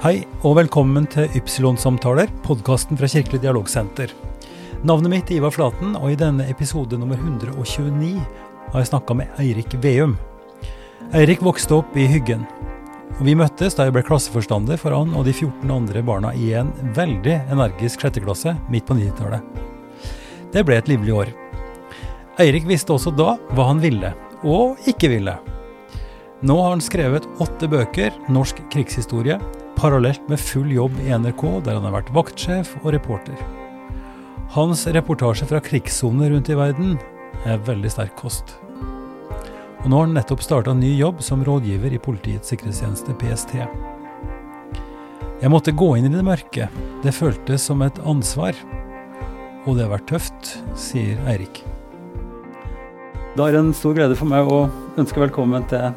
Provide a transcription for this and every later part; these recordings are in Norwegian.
Hei og velkommen til Ypsilon-samtaler, podkasten fra Kirkelig dialogsenter. Navnet mitt er Ivar Flaten, og i denne episode nummer 129 har jeg snakka med Eirik Veum. Eirik vokste opp i Hyggen. Og Vi møttes da jeg ble klasseforstander for han og de 14 andre barna i en veldig energisk sjetteklasse midt på 90-tallet. Det ble et livlig år. Eirik visste også da hva han ville, og ikke ville. Nå har han skrevet åtte bøker norsk krigshistorie, parallelt med full jobb i NRK, der han har vært vaktsjef og reporter. Hans reportasje fra krigssoner rundt i verden er veldig sterk kost. Og nå har han nettopp starta ny jobb som rådgiver i Politiets sikkerhetstjeneste, PST. Jeg måtte gå inn i det mørke. Det føltes som et ansvar. Og det har vært tøft, sier Eirik. Det er en stor glede for meg å ønske velkommen til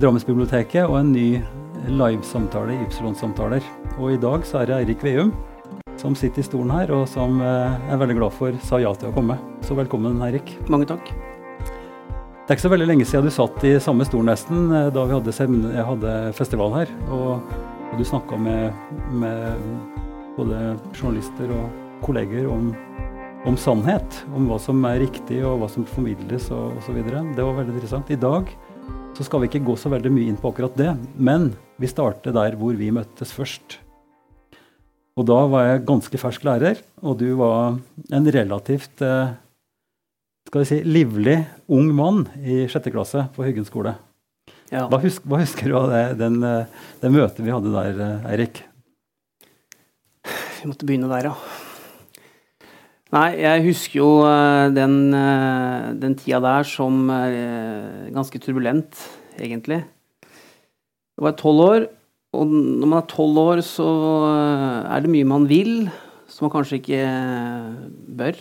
Drammensbiblioteket og en ny livesamtale Ypsilon-samtaler. Og i dag så er det Eirik Veum som sitter i stolen her, og som eh, er veldig glad for sa ja til å komme. Så velkommen, Eirik. Mange takk. Det er ikke så veldig lenge siden du satt i samme stol nesten, eh, da vi hadde, jeg hadde festival her. Og, og du snakka med, med, både journalister og kolleger om, om, sannhet. Om hva som er riktig og hva som formidles og osv. Det var veldig interessant. I dag så skal vi ikke gå så veldig mye inn på akkurat det, men vi starter der hvor vi møttes først. Og da var jeg ganske fersk lærer, og du var en relativt eh, skal vi si, livlig ung mann i sjette klasse på Hyggen skole. Ja. Hva, husker, hva, husker, du av det, den, eh, det, møtet vi hadde der, eh, Eirik? Vi måtte begynne der, ja. Nei, jeg husker jo den, den tida der som ganske turbulent, egentlig. Jeg var tolv år, og når man er tolv år, så eh, er det mye man vil, som man kanskje ikke eh, bør,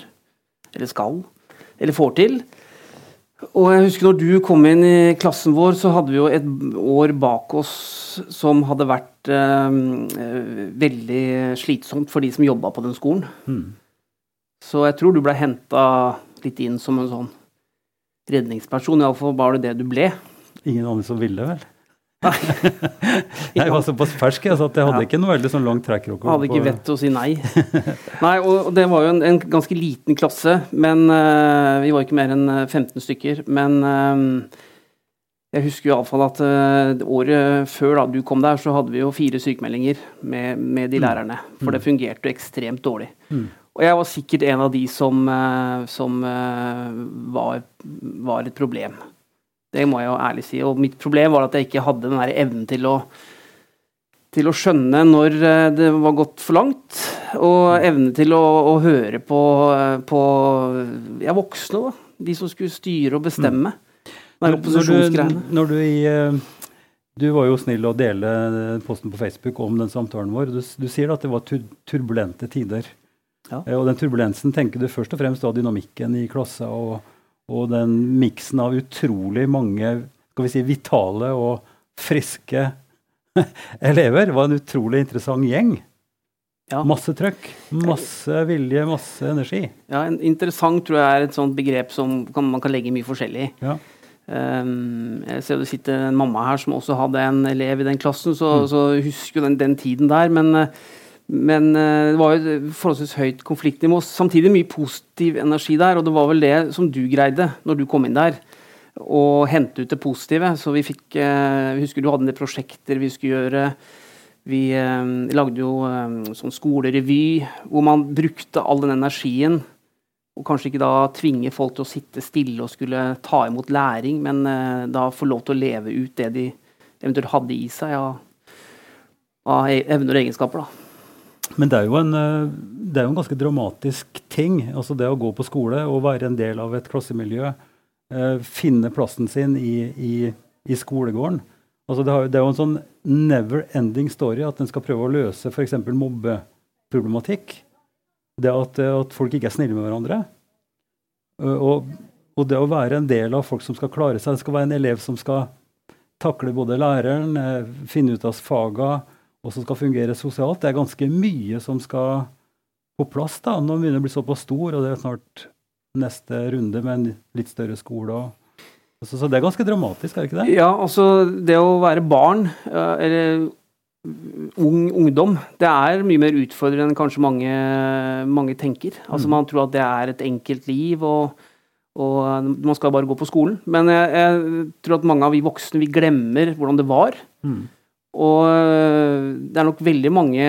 eller skal, eller får til. Og jeg husker når du kom inn i klassen vår, så hadde vi jo et år bak oss som hadde vært eh, veldig slitsomt for de som jobba på den skolen. Mm. Så jeg tror du ble henta litt inn som en sånn redningsperson. Iallfall var det det du ble. Ingen andre som ville, vel? Nei. jeg var såpass fersk jeg, så jeg hadde ja. ikke noe veldig sånn langt track record. Hadde ikke vett til å si nei. nei, og Det var jo en, en ganske liten klasse, men uh, vi var ikke mer enn 15 eh, stykker. Men uh, jeg husker iallfall at uh, året før da du kom der, så hadde vi jo fire sykemeldinger med, med de mm. lærerne. For det mm. fungerte jo ekstremt dårlig. Mm. Og jeg var sikkert en av de som, som var, var et problem. Det må jeg jo ærlig si. Og mitt problem var at jeg ikke hadde den der evnen til å, til å skjønne når eh, det var gått for langt. Og evne til å, å høre på, eh, på ja, voksne, da. De som skulle styre og bestemme. Mm. Når, du, når du, i, eh, du var jo snill å dele posten på Facebook om den samtalen vår. Du, du sier at det var turbulente tider. Ja. Og den turbulensen tenker du først og fremst da dynamikken i klassa og og den miksen av utrolig mange skal vi si, vitale og friske elever var en utrolig interessant gjeng. Ja. Masse trøkk, masse vilje, masse energi. Ja, Interessant tror jeg er et sånt begrep som kan, man kan legge mye forskjellig i. Ja. Um, jeg ser det sitter en mamma her som også hadde en elev i den klassen, så, mm. så husker jo den, den, tiden der. Men uh, men eh, det var jo forholdsvis høyt konfliktnivå. Samtidig mye positiv energi der, og det var vel det som du greide når du kom inn der. Å hente ut det positive. Så vi fikk eh, Vi husker du hadde en del prosjekter vi skulle gjøre. Vi eh, lagde jo sånn skolerevy hvor man brukte all den energien. Og kanskje ikke da tvinge folk til å sitte stille og skulle ta imot læring, men da få lov til å leve ut det de eventuelt hadde i seg av, av e-, evner og egenskaper. da. Men det er, jo en, eh, det er jo en ganske dramatisk ting. altså Det å gå på skole og være en del av et klassemiljø. Eh, finne plassen sin i, i, i skolegården. Altså det, har, det, er jo en sånn never ending story at en skal prøve å løse f.eks. mobbeproblematikk. Det at, at, folk ikke er snille med hverandre. Eh, og, og, det å være en del av folk som skal klare seg. Det skal være en elev som skal takle både læreren, eh, finne ut av faga, og som skal fungere sosialt. Det er ganske mye som skal på plass da, når man begynner å bli såpass stor, og det er snart neste runde med en litt større skole. Så, så, det er ganske dramatisk, er det ikke det? Ja, altså det å være barn, eller ung ungdom. Det er mye mer utfordrende enn kanskje mange, mange tenker. Altså mm. Man tror at det er et enkelt liv, og, og man skal bare gå på skolen. Men jeg, jeg, tror at mange av vi voksne vi glemmer hvordan det var. Mm. Og det er nok veldig mange,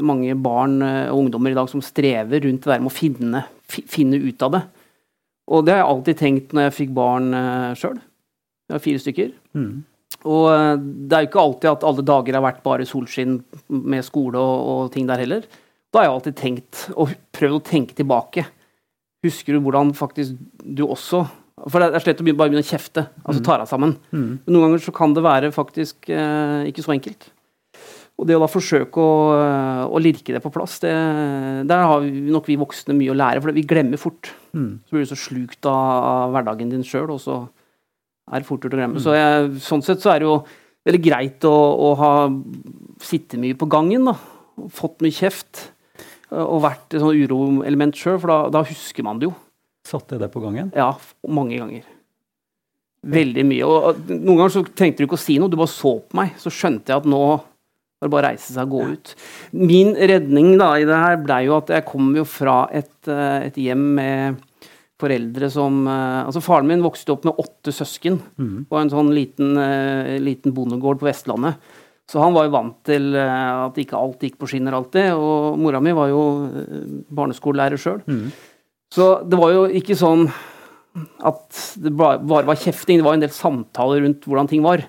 mange, barn og ungdommer i dag som strever rundt det der med å finne, finne ut av det. Og det har jeg alltid tenkt når jeg fikk barn uh, sjøl. Jeg har fire stykker. Mm. Og det er jo ikke alltid at alle dager har vært bare solskinn med skole og, og, ting der heller. Da har jeg alltid tenkt, og prøvd å tenke tilbake. Husker du hvordan faktisk du også For det er slett å bare begynne å kjefte, altså mm. ta deg sammen. Mm. Men noen ganger så kan det være faktisk eh, ikke så enkelt. Og det å da forsøke å, å lirke det på plass, det, der har vi nok vi voksne mye å lære. For vi glemmer fort. Mm. Så blir du så slukt av hverdagen din sjøl, og så er det fort gjort å glemme. Mm. Så jeg, sånn sett så er det jo veldig greit å, å ha sittet mye på gangen, da. Fått mye kjeft. Og vært et sånt uroelement sjøl, for da, da, husker man det jo. Satte jeg det på gangen? Ja, mange ganger. Veldig mye. Og noen ganger så trengte du ikke å si noe, du bare så på meg. Så skjønte jeg at nå var det bare å reise seg og gå ut. Min redning da i det her blei jo at jeg kom jo fra et, eh, et, hjem med foreldre som eh, Altså faren min vokste opp med åtte søsken mm. på en sånn liten, eh, liten bondegård på Vestlandet. Så han var jo vant til at ikke alt gikk på skinner alltid. Og mora mi var jo barneskolelærer sjøl. Mm. Så det var jo ikke sånn at det bare var kjefting. Det var en del samtaler rundt hvordan ting var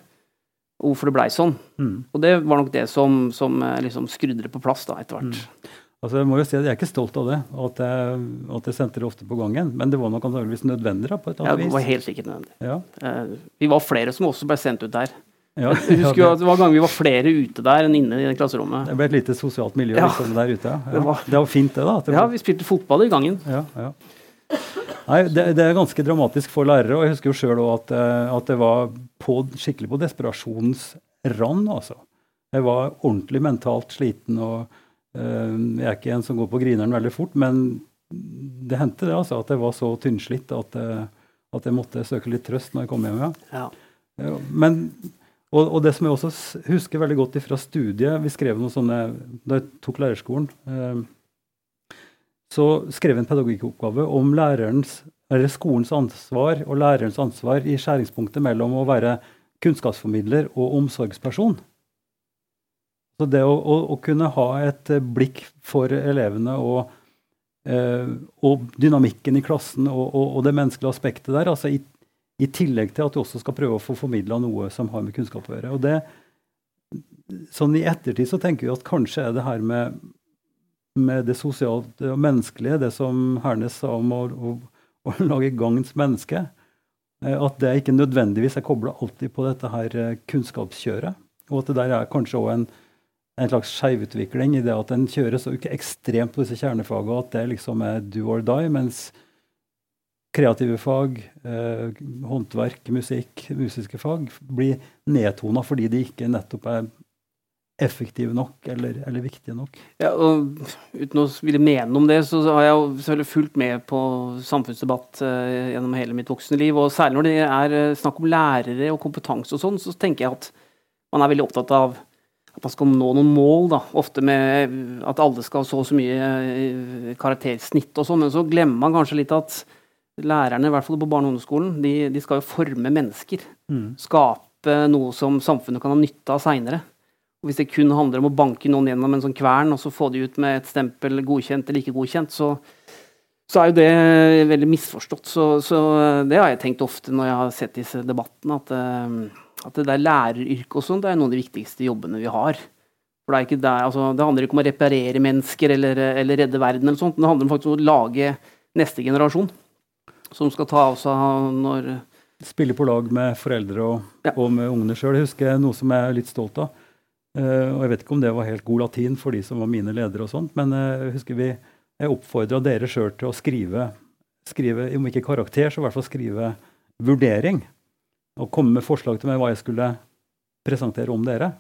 Og hvorfor det blei sånn. Mm. Og det var nok det som, som eh, liksom skrudde det på plass da, etter hvert. Mm. Altså, jeg må jo si at jeg er ikke stolt av det, at jeg, at jeg sendte det ofte på gangen. Men det var nok antakeligvis nødvendig? da, på et annet vis. Ja, det var helt sikkert nødvendig. Ja. Uh, vi var flere som også ble sendt ut der. Ja, jeg husker jo at Det var ganger vi var flere ute der enn inne i det klasserommet. Det ble et lite sosialt miljø ja. liksom, der ute. Ja. Det, var, det var fint, det. da. Det ja, vi spilte fotball i gangen. Ja, ja. Nei, det, det, er ganske dramatisk for lærere. og Jeg husker jo sjøl at, eh, at, det var på, skikkelig på desperasjonens rand. altså. Jeg var ordentlig mentalt sliten. og uh, Jeg er ikke en som går på grineren veldig fort, men det hendte det altså, at jeg var så tynnslitt at, uh, at, jeg måtte søke litt trøst når jeg kom hjem. Ja. Ja. Men, og, og, det som jeg også husker veldig godt fra studiet Vi skrev noen sånne da jeg tok lærerskolen. Uh, så skrev jeg en pedagogikkoppgave om lærerens, eller skolens ansvar og lærerens ansvar i skjæringspunktet mellom å være kunnskapsformidler og omsorgsperson. Så det å, å, å kunne ha et blikk for elevene og, eh, og dynamikken i klassen og, og, og, det menneskelige aspektet der, altså i, i, tillegg til at du også skal prøve å få formidla noe som har med kunnskap å gjøre. Og det, sånn I ettertid så tenker vi at kanskje er det her med med det sosialt og menneskelige, det som Hernes sa om å, å, å lage gagns menneske, eh, at det ikke nødvendigvis er kobla alltid på dette her eh, kunnskapskjøret. Og at det der er kanskje òg en, en, slags skeivutvikling i det at en kjører så ikke ekstremt på disse kjernefagene at det liksom er do or die, mens kreative fag, eh, håndverk, musikk, musiske fag blir nedtona fordi de ikke nettopp er effektive nok eller, eller, viktige nok. Ja, og Uten å ville mene om det, så har jeg selvfølgelig fulgt med på samfunnsdebatt eh, gjennom hele mitt voksne liv. Og særlig når det er uh, snakk om lærere og kompetanse og sånn, så tenker jeg at man er veldig opptatt av at man skal nå noen mål. da, Ofte med at alle skal ha så og så mye uh, karaktersnitt og sånn, men så glemmer man kanskje litt at lærerne, i hvert fall på barne- og ungdomsskolen, de, de, skal jo forme mennesker. Mm. Skape noe som samfunnet kan ha nytte av seinere. Hvis det kun handler om å banke noen gjennom en sånn kvern og så få de ut med et stempel godkjent eller ikke godkjent, så, så er jo det veldig misforstått. Så, så, det har jeg tenkt ofte når jeg har sett disse debattene, at, eh, at det der læreryrket og sånn, det er noen av de viktigste jobbene vi har. For det, der, altså, det handler ikke om å reparere mennesker eller, eller, redde verden, eller sånt, men det handler om faktisk å lage neste generasjon som skal ta av seg når Spille på lag med foreldre og, ja. og med ungene sjøl. Jeg husker noe som jeg er litt stolt av. Uh, og Jeg vet ikke om det var helt god latin for de som var mine ledere, og sånt, men uh, husker vi, jeg oppfordra dere sjøl til å skrive, skrive, om ikke karakter, så i hvert fall skrive vurdering. Og komme med forslag til meg hva jeg skulle presentere om dere.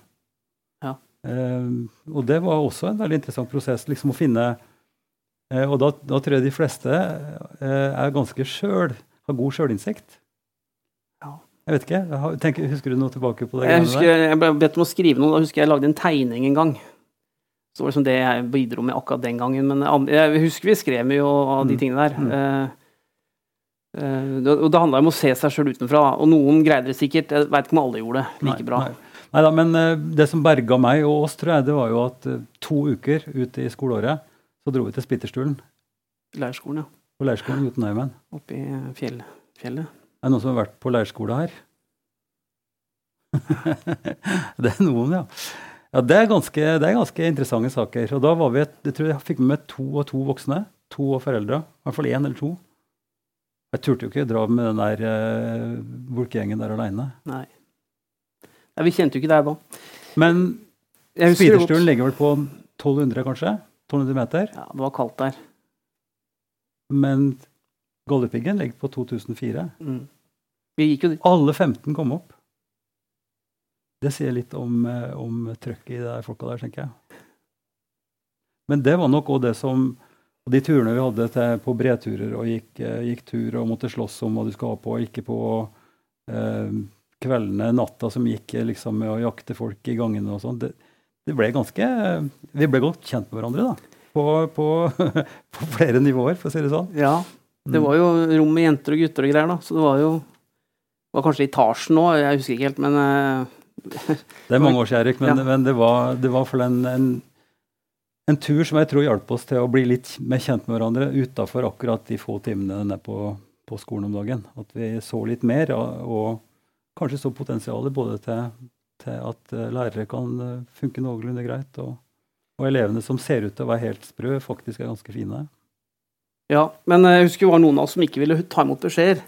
Ja. Uh, og det var også en veldig interessant prosess. liksom å finne Og da, da, tror jeg de fleste er ganske sjøl, har god sjølinnsikt. Jeg vet ikke. Jeg tenker, husker du noe tilbake på det? Jeg husker, jeg ble bedt om å skrive noe. Da husker jeg jeg lagde en tegning en gang. Så det var liksom det jeg bidro med akkurat den gangen. Men jeg husker vi skrev mye av de mm. tingene der. Mm. Uh, og det handla om å se seg sjøl utenfra. Og noen greide det sikkert. Jeg veit ikke om alle gjorde det like nei, bra. Nei. Neida, men uh, det som berga meg og oss, tror jeg, det var jo at uh, to uker ute i skoleåret så dro vi til Spitterstulen. Leirskolen, ja. På leirskolen i Jotunheimen. Oppe i fjell, fjellet. Er det noen som har vært på leirskole her? det er noen, ja. Ja, det er, ganske, det er ganske interessante saker. Og da var vi jeg tror jeg fikk med meg to og to voksne. To og foreldre. I hvert fall én eller to. Jeg turte jo ikke dra med den der uh, bulkegjengen der aleine. Nei. Nei. Vi kjente jo ikke deg da. Men Spiderstulen ligger vel på 1200, kanskje? 1200 meter? Ja, det var kaldt der. Men Goldepiggen ligger på 2004. Mm. Alle 15 kom opp. Det sier litt om, eh, om trøkket i de folka der, tenker jeg. Men det var nok òg det som og De turene vi hadde til, på bredturer og gikk, eh, gikk, tur og måtte slåss om hva du skal ha på, ikke på eh, kveldene, natta som gikk eh, liksom, med å jakte folk i gangene og sånn. Det, ble ganske Vi ble godt kjent med hverandre, da. På, på, på, flere nivåer, for å si det sånn. Ja. Det var jo rom med jenter og gutter og greier, da. Så det var jo det var kanskje etasjen nå, jeg husker ikke helt, men det er mange år siden, Erik, men, ja. men det, var, det var for en, en, en, tur som jeg tror hjalp oss til å bli litt mer kjent med hverandre utafor akkurat de få timene nede på, på, skolen om dagen. At vi så litt mer, og, og kanskje så potensialet både til, til, at eh, lærere kan eh, funke noenlunde greit, og, og elevene som ser ut til å være helt sprø, faktisk er ganske fine. Ja, men jeg husker det var noen av oss som ikke ville ta imot beskjeder.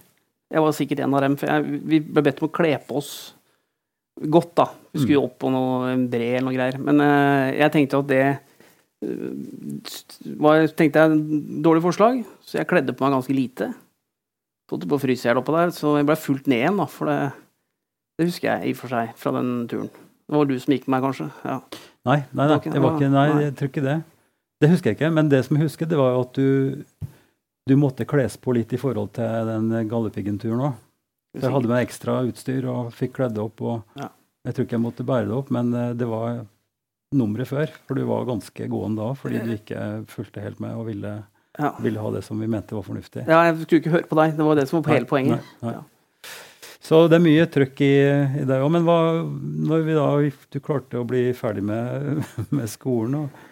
Jeg var sikkert en av dem, for jeg, vi ble bedt om å kle på oss godt, da. Vi skulle jo mm. opp på noe bre eller noe greier. Men jeg tenkte at det var tenkte jeg, dårlig forslag, så jeg kledde på meg ganske lite. Satt på frysehjel oppå der, så jeg ble fulgt ned igjen, da. For det, det, husker jeg i og for seg fra den turen. Det var du som gikk med meg, kanskje? Ja. Nei, nei, nei, jeg, var ikke, nei, jeg tror ikke det. Det husker jeg ikke. Men det som jeg husker, det var at du, du måtte kles på litt i forhold til den Galdhøpiggen-turen òg. Jeg hadde med ekstra utstyr og fikk kledd opp. og ja. Jeg tror ikke jeg måtte bære det opp, men eh, det var nummeret før. For du var ganske gåen da fordi du ikke fulgte helt med og ville, ja. ville, ha det som vi mente var fornuftig. Ja, jeg skulle ikke høre på deg. Det var det som var på hele poenget. Nei, nei. Ja. Så det er mye trøkk i, i deg òg. Men hva, når vi da, du klarte å bli ferdig med, med skolen, og,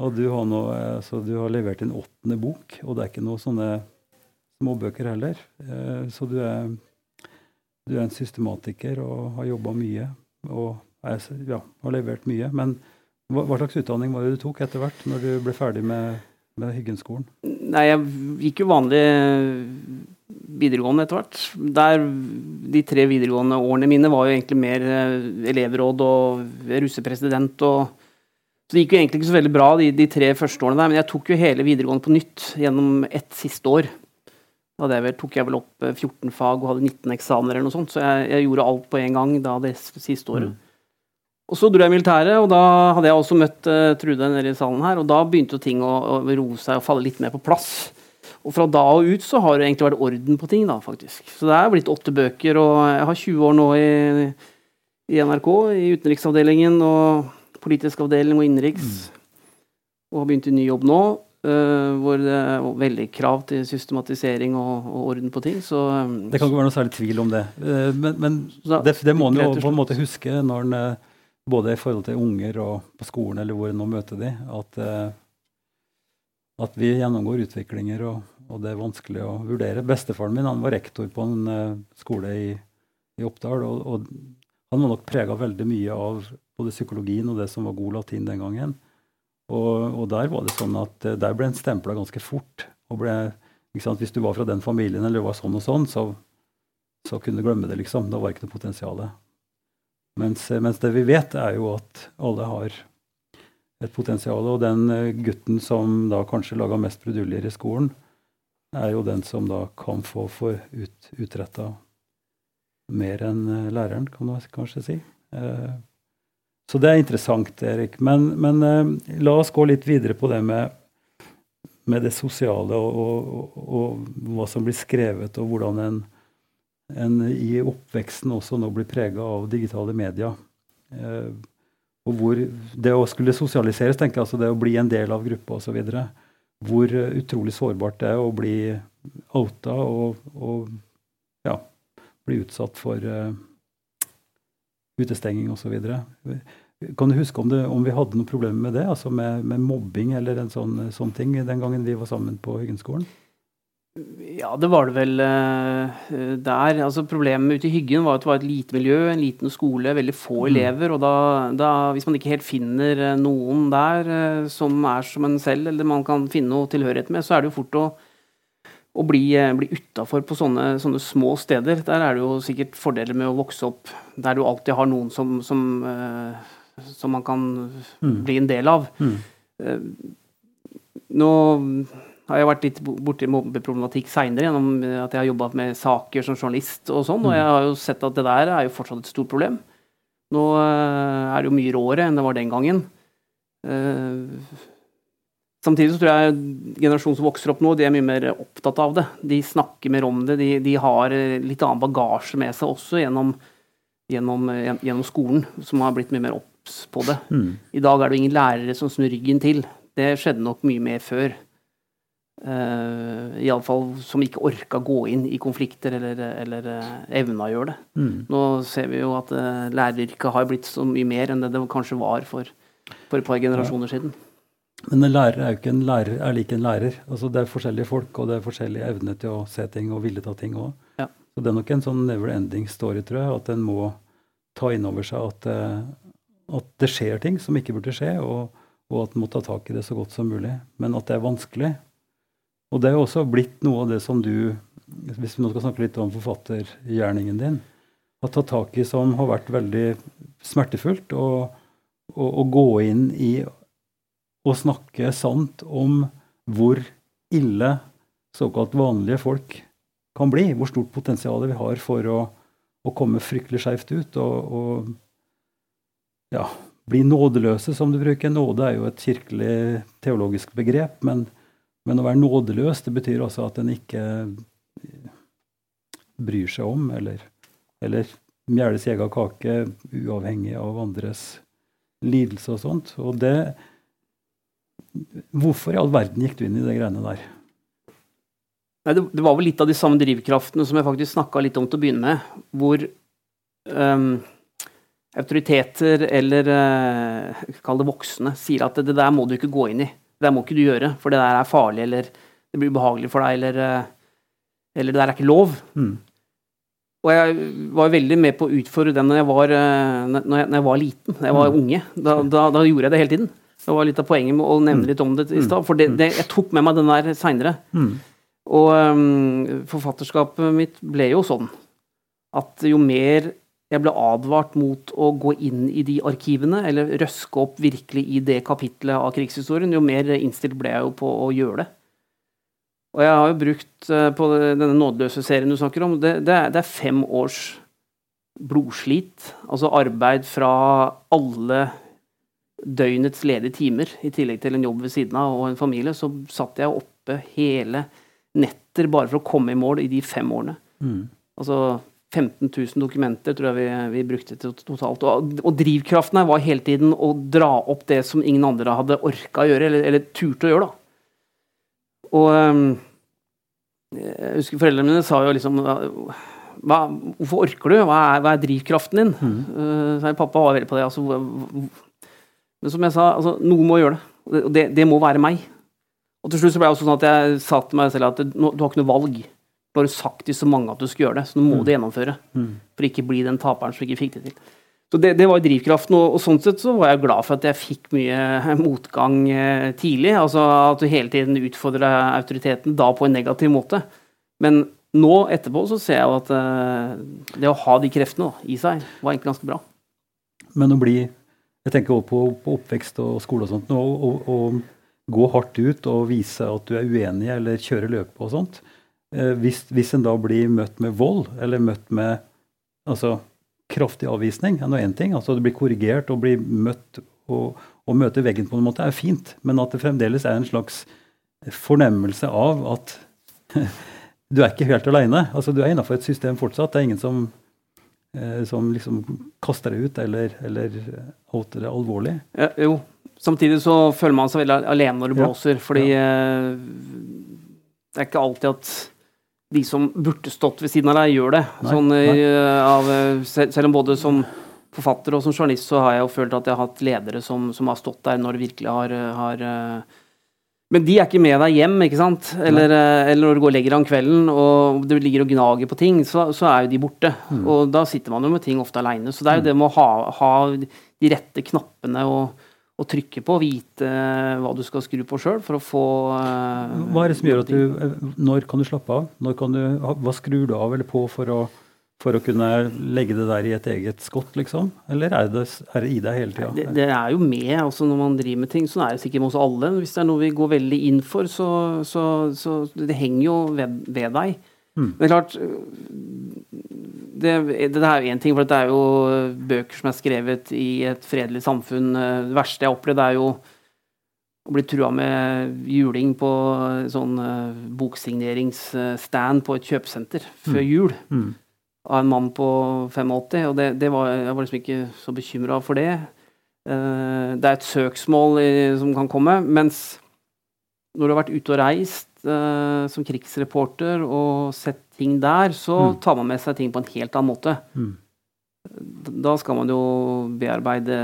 og du, har nå, altså, du har levert en åttende bok, og det er ikke noe sånne småbøker heller, eh, så du er du er en systematiker og har jobba mye og er, ja, har levert mye. Men hva, hva, slags utdanning var det du tok etter hvert, når du ble ferdig med, med Hyggenskolen? Nei, jeg gikk jo vanlig videregående etter hvert. Der, de tre videregående årene mine var jo egentlig mer eh, elevråd og russepresident. og så Det gikk jo egentlig ikke så veldig bra de, de tre første årene der, men jeg tok jo hele videregående på nytt gjennom ett siste år. Da vel, tok jeg vel opp 14 eh, fag og hadde 19 eksamener eller noe sånt, så jeg, jeg gjorde alt på en gang da det siste året. Mm. Og så dro jeg i militæret, og da hadde jeg også møtt uh, Trude nede i salen her, og da begynte jo ting å, å roe seg og falle litt mer på plass. Og fra da og ut så har det egentlig vært orden på ting, da, faktisk. Så det er blitt åtte bøker, og jeg har 20 år nå i, i NRK, i utenriksavdelingen og politisk avdeling og innenriks. Mm. Og har begynt i ny jobb nå. Uh, hvor det er veldig krav til systematisering og, og orden på ting. Så, um, det kan ikke være noe særlig tvil om det. Uh, men, men så, det, det, må en jo på en måte huske når en uh, både i forhold til unger og på skolen eller hvor en nå møter de, at, at vi gjennomgår utviklinger, og, og, det er vanskelig å vurdere. Bestefaren min han var rektor på en skole i, i Oppdal, og, og, han var nok prega veldig mye av både psykologien og det som var god latin den gangen. Og, og, der var det sånn at uh, der ble en stempla ganske fort. og ble, Hvis du var fra den familien eller var sånn og sånn, så, så kunne du glemme det. liksom. Da var ikke noe potensial. Mens, eh, mens, det vi vet, er jo at alle har et potensial. Og den eh, gutten som da kanskje laga mest bruduljer i skolen, er jo den som da kan få for ut, utretta mer enn læreren, kan man kanskje si. Eh, så det er interessant, Erik. Men, men la oss gå litt videre på det med, med det sosiale og, og, og, hva som blir skrevet, og hvordan en, en i oppveksten også nå blir prega av digitale medier. Eh, og hvor det å skulle sosialiseres, tenker jeg, altså det å bli en del av gruppa osv. Hvor utrolig sårbart det er å bli outa og, og ja, bli utsatt for uh, utestenging osv. Kan du huske om, det, om, vi hadde noen problemer med det? altså Med, med mobbing eller en sånn, sånn, ting den gangen vi var sammen på Hyggenskolen? Ja, det var det vel uh, der. Altså Problemet ute i Hyggen var at det var et lite miljø, en liten skole, veldig få mm. elever. Og da, da, hvis man ikke helt finner eh, noen der uh, som er som en selv, eller man kan finne noe tilhørighet med, så er det jo fort å, å bli, uh, bli utafor på sånne, sånne, små steder. Der er det jo sikkert fordeler med å vokse opp der du alltid har noen som, som, som man kan mm. bli en del av. Mm. Nå har jeg vært litt borti mobbeproblematikk seinere gjennom at jeg har jobba med saker som journalist og sånn, og jeg har jo sett at det der er jo fortsatt et stort problem. Nå eh, er det jo mye råere enn det var den gangen. Eh, samtidig så tror jeg generasjonen som vokser opp nå, de er mye mer opptatt av det. De snakker mer om det. De, de har litt annen bagasje med seg også gjennom, gjennom, gjennom skolen, som har blitt mye mer obs på det. Mm. I dag er det jo ingen lærere som snur ryggen til. Det skjedde nok mye mer før. Uh, Iallfall som ikke orka gå inn i konflikter eller, eller uh, evna å gjøre det. Mm. Nå ser vi jo at uh, læreryrket har blitt så mye mer enn det det kanskje var for, for et par generasjoner ja. siden. Men en lærer er jo ikke en lærer er lik en lærer. Altså Det er forskjellige folk, og det er forskjellige evner til å se ting og ville ta ting òg. Ja. Så det er nok en sånn never ending story, tror jeg, at en må ta inn over seg at, at, det skjer ting som ikke burde skje, og, og at en må ta tak i det så godt som mulig. Men at det er vanskelig, og det er jo også blitt noe av det som du, hvis vi nå skal snakke litt om forfattergjerningen din, har tatt tak i som har vært veldig smertefullt. Å gå inn i å snakke sant om hvor ille såkalt vanlige folk kan bli. Hvor stort potensial vi har for å, å komme fryktelig skjevt ut. Og, og ja, bli nådeløse, som du bruker. Nåde er jo et kirkelig teologisk begrep. men men å være nådeløs, det betyr også at en ikke bryr seg om, eller, eller mjeler sin egen kake uavhengig av andres lidelse og sånt. Og det Hvorfor i all verden gikk du inn i de greiene der? Nei, det, det, var vel litt av de samme drivkraftene som jeg faktisk snakka litt om til å begynne med. Hvor um, autoriteter, eller uh, kall det voksne, sier at det, det der må du ikke gå inn i. Det må ikke du gjøre, for det der er farlig, eller det blir ubehagelig for deg, eller, eh, eller det der er ikke lov. Mm. Og jeg var veldig med på å utfordre den når jeg var, eh, når jeg, når jeg var liten, når jeg var mm. unge. Da, da, da, gjorde jeg det hele tiden. Det var litt av poenget med å nevne mm. litt om det i stad. For det, det, jeg tok med meg den der seinere. Mm. Og um, forfatterskapet mitt ble jo sånn at jo mer jeg ble advart mot å gå inn i de arkivene, eller røske opp virkelig i det kapitlet av krigshistorien, jo mer innstilt ble jeg jo på å gjøre det. Og jeg har jo brukt eh, på denne nådeløse serien du snakker om, det, det, er, det er fem års blodslit. Altså arbeid fra alle døgnets ledige timer, i tillegg til en jobb ved siden av og en familie. Så satt jeg oppe hele netter bare for å komme i mål i de fem årene. Mm. Altså 15 000 dokumenter tror jeg vi, vi brukte totalt. Og, og, drivkraften her var hele tiden å dra opp det som ingen andre hadde orka å gjøre, eller, eller turte å gjøre. da. Og um, jeg husker foreldrene mine sa jo liksom hva, Hvorfor orker du? Hva er, hva er drivkraften din? Mm. Uh, pappa var veldig på det. Altså, men som jeg sa, altså, noen må gjøre det. Og det, det, må være meg. Og til slutt så ble det også sånn at jeg sa til meg selv at du har ikke noe valg bare sagt til så mange at du skal gjøre det, så nå må mm. du gjennomføre. Mm. For ikke bli den taperen som ikke fikk det til. Så det, det var drivkraften, og, og, sånn sett så var jeg glad for at jeg fikk mye motgang eh, tidlig. Altså at du hele tiden utfordra autoriteten, da på en negativ måte. Men nå etterpå så ser jeg jo at eh, det å ha de kreftene da, i seg, var egentlig ganske bra. Men å bli Jeg tenker også på, på oppvekst og skole og sånt. Å gå hardt ut og vise at du er uenig eller kjøre løpet og sånt. Eh, hvis, hvis en da blir møtt med vold, eller møtt med altså, kraftig avvisning, er nå én ting. altså Det blir korrigert og blir møtt og, og møte veggen på en måte er fint, men at det fremdeles er en slags fornemmelse av at du er ikke helt aleine. Altså, du er innafor et system fortsatt. Det er ingen som, eh, som liksom kaster deg ut eller, eller outer det alvorlig. Ja, jo. Samtidig så føler man seg veldig alene når det blåser, ja. fordi ja. Eh, det er ikke alltid at de som burde stått ved siden av deg, gjør det. Nei, sånn, nei. Eh, av, selv om både som forfatter og som journalist så har jeg jo følt at jeg har hatt ledere som, som har stått der når det virkelig har, har men de er ikke med deg hjem, ikke sant? Eller, eh, eller når du går og legger deg om kvelden og du ligger og gnager på ting, så, så er jo de borte. Mm. Og da sitter man jo med ting ofte aleine. Så det er jo mm. det med å ha, ha de rette knappene og, og, trykke på, vite hva du skal skru på sjøl for å få uh, Hva er det som gjør at du eh, Når kan du slappe av? Når kan du, hva skrur du av eller på for å for å kunne legge det der i et eget skott, liksom? Eller er det, er det i deg hele tida? Det, det, er jo med altså når man driver med ting. Sånn er det sikkert med oss alle. Hvis det er noe vi går veldig inn for, så, så, så det henger jo ved, ved deg. Mm. Men klart Det, det er jo én ting, for det er jo bøker som er skrevet i et fredelig samfunn. Det verste jeg har opplevd, er jo å bli trua med juling på sånn uh, boksigneringsstand på et kjøpesenter før mm. jul. Mm av en mann på 85, og det, det var, jeg var liksom ikke så bekymra for det. Uh, det er et søksmål som kan komme, mens når du har vært ute og reist som krigsreporter og sett ting der, så mm. tar man med seg ting på en helt annen måte. Mm. Da skal man jo bearbeide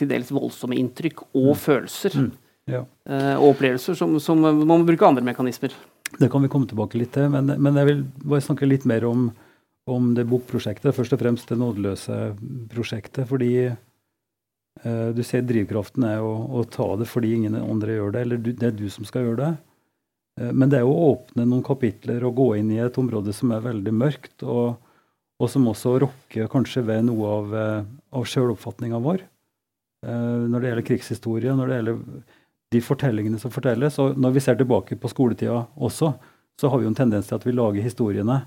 til dels voldsomme inntrykk og mm. følelser. Mm. Ja. Uh, og opplevelser som, som, man må bruke andre mekanismer. Det kan vi komme tilbake litt til, men, men jeg vil bare snakke litt mer om om det bokprosjektet, først og fremst det nådeløse prosjektet. Fordi eh, du ser drivkraften er å, å, ta det fordi ingen andre gjør det, eller du, det er du som skal gjøre det. Eh, men det er å åpne noen kapitler og gå inn i et område som er veldig mørkt, og, og som også rokker kanskje ved noe av, eh, av sjøloppfatninga vår. Eh, når det gjelder krigshistorie, når det gjelder de fortellingene som fortelles. Og når vi ser tilbake på skoletida også, så har vi jo en tendens til at vi lager historiene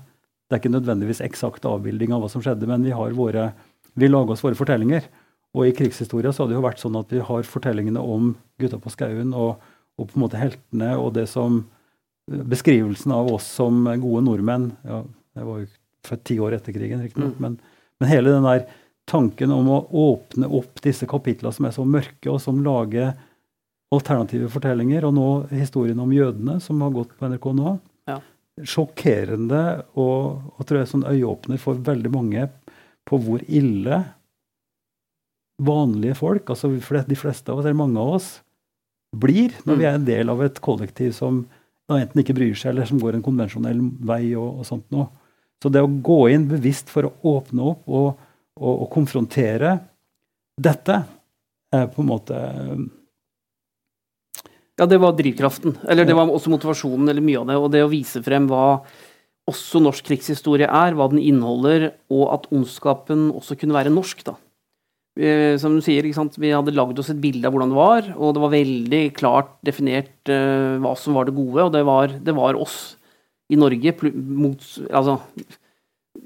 det er ikke nødvendigvis eksakt avbilding av hva som skjedde, men vi, har våre, vi lager oss våre fortellinger. Og i krigshistoria så har det jo vært sånn at vi har fortellingene om gutta på skauen og, og, på en måte heltene og det som Beskrivelsen av oss som gode nordmenn. Ja, Jeg var jo født ti år etter krigen, riktignok, mm. men, men hele den der tanken om å åpne opp disse kapitlene som er så mørke, og som lager alternative fortellinger, og nå historien om jødene, som har gått på NRK nå, sjokkerende og, og tror jeg sånn øyeåpner for veldig mange på hvor ille vanlige folk, altså de fleste av oss, eller mange av oss, blir når vi er en del av et kollektiv som enten ikke bryr seg, eller som går en konvensjonell vei og, og sånt noe. Så det å gå inn bevisst for å åpne opp og, og, og konfrontere dette er på en måte ja, det var drivkraften. Eller det var også motivasjonen, eller mye av det. Og det å vise frem hva også norsk krigshistorie er, hva den inneholder, og at ondskapen også kunne være norsk, da. Som du sier, Vi hadde lagd oss et bilde av hvordan det var, og det var veldig klart definert uh, hva som var det gode, og det var, det var oss i Norge. Mot, altså,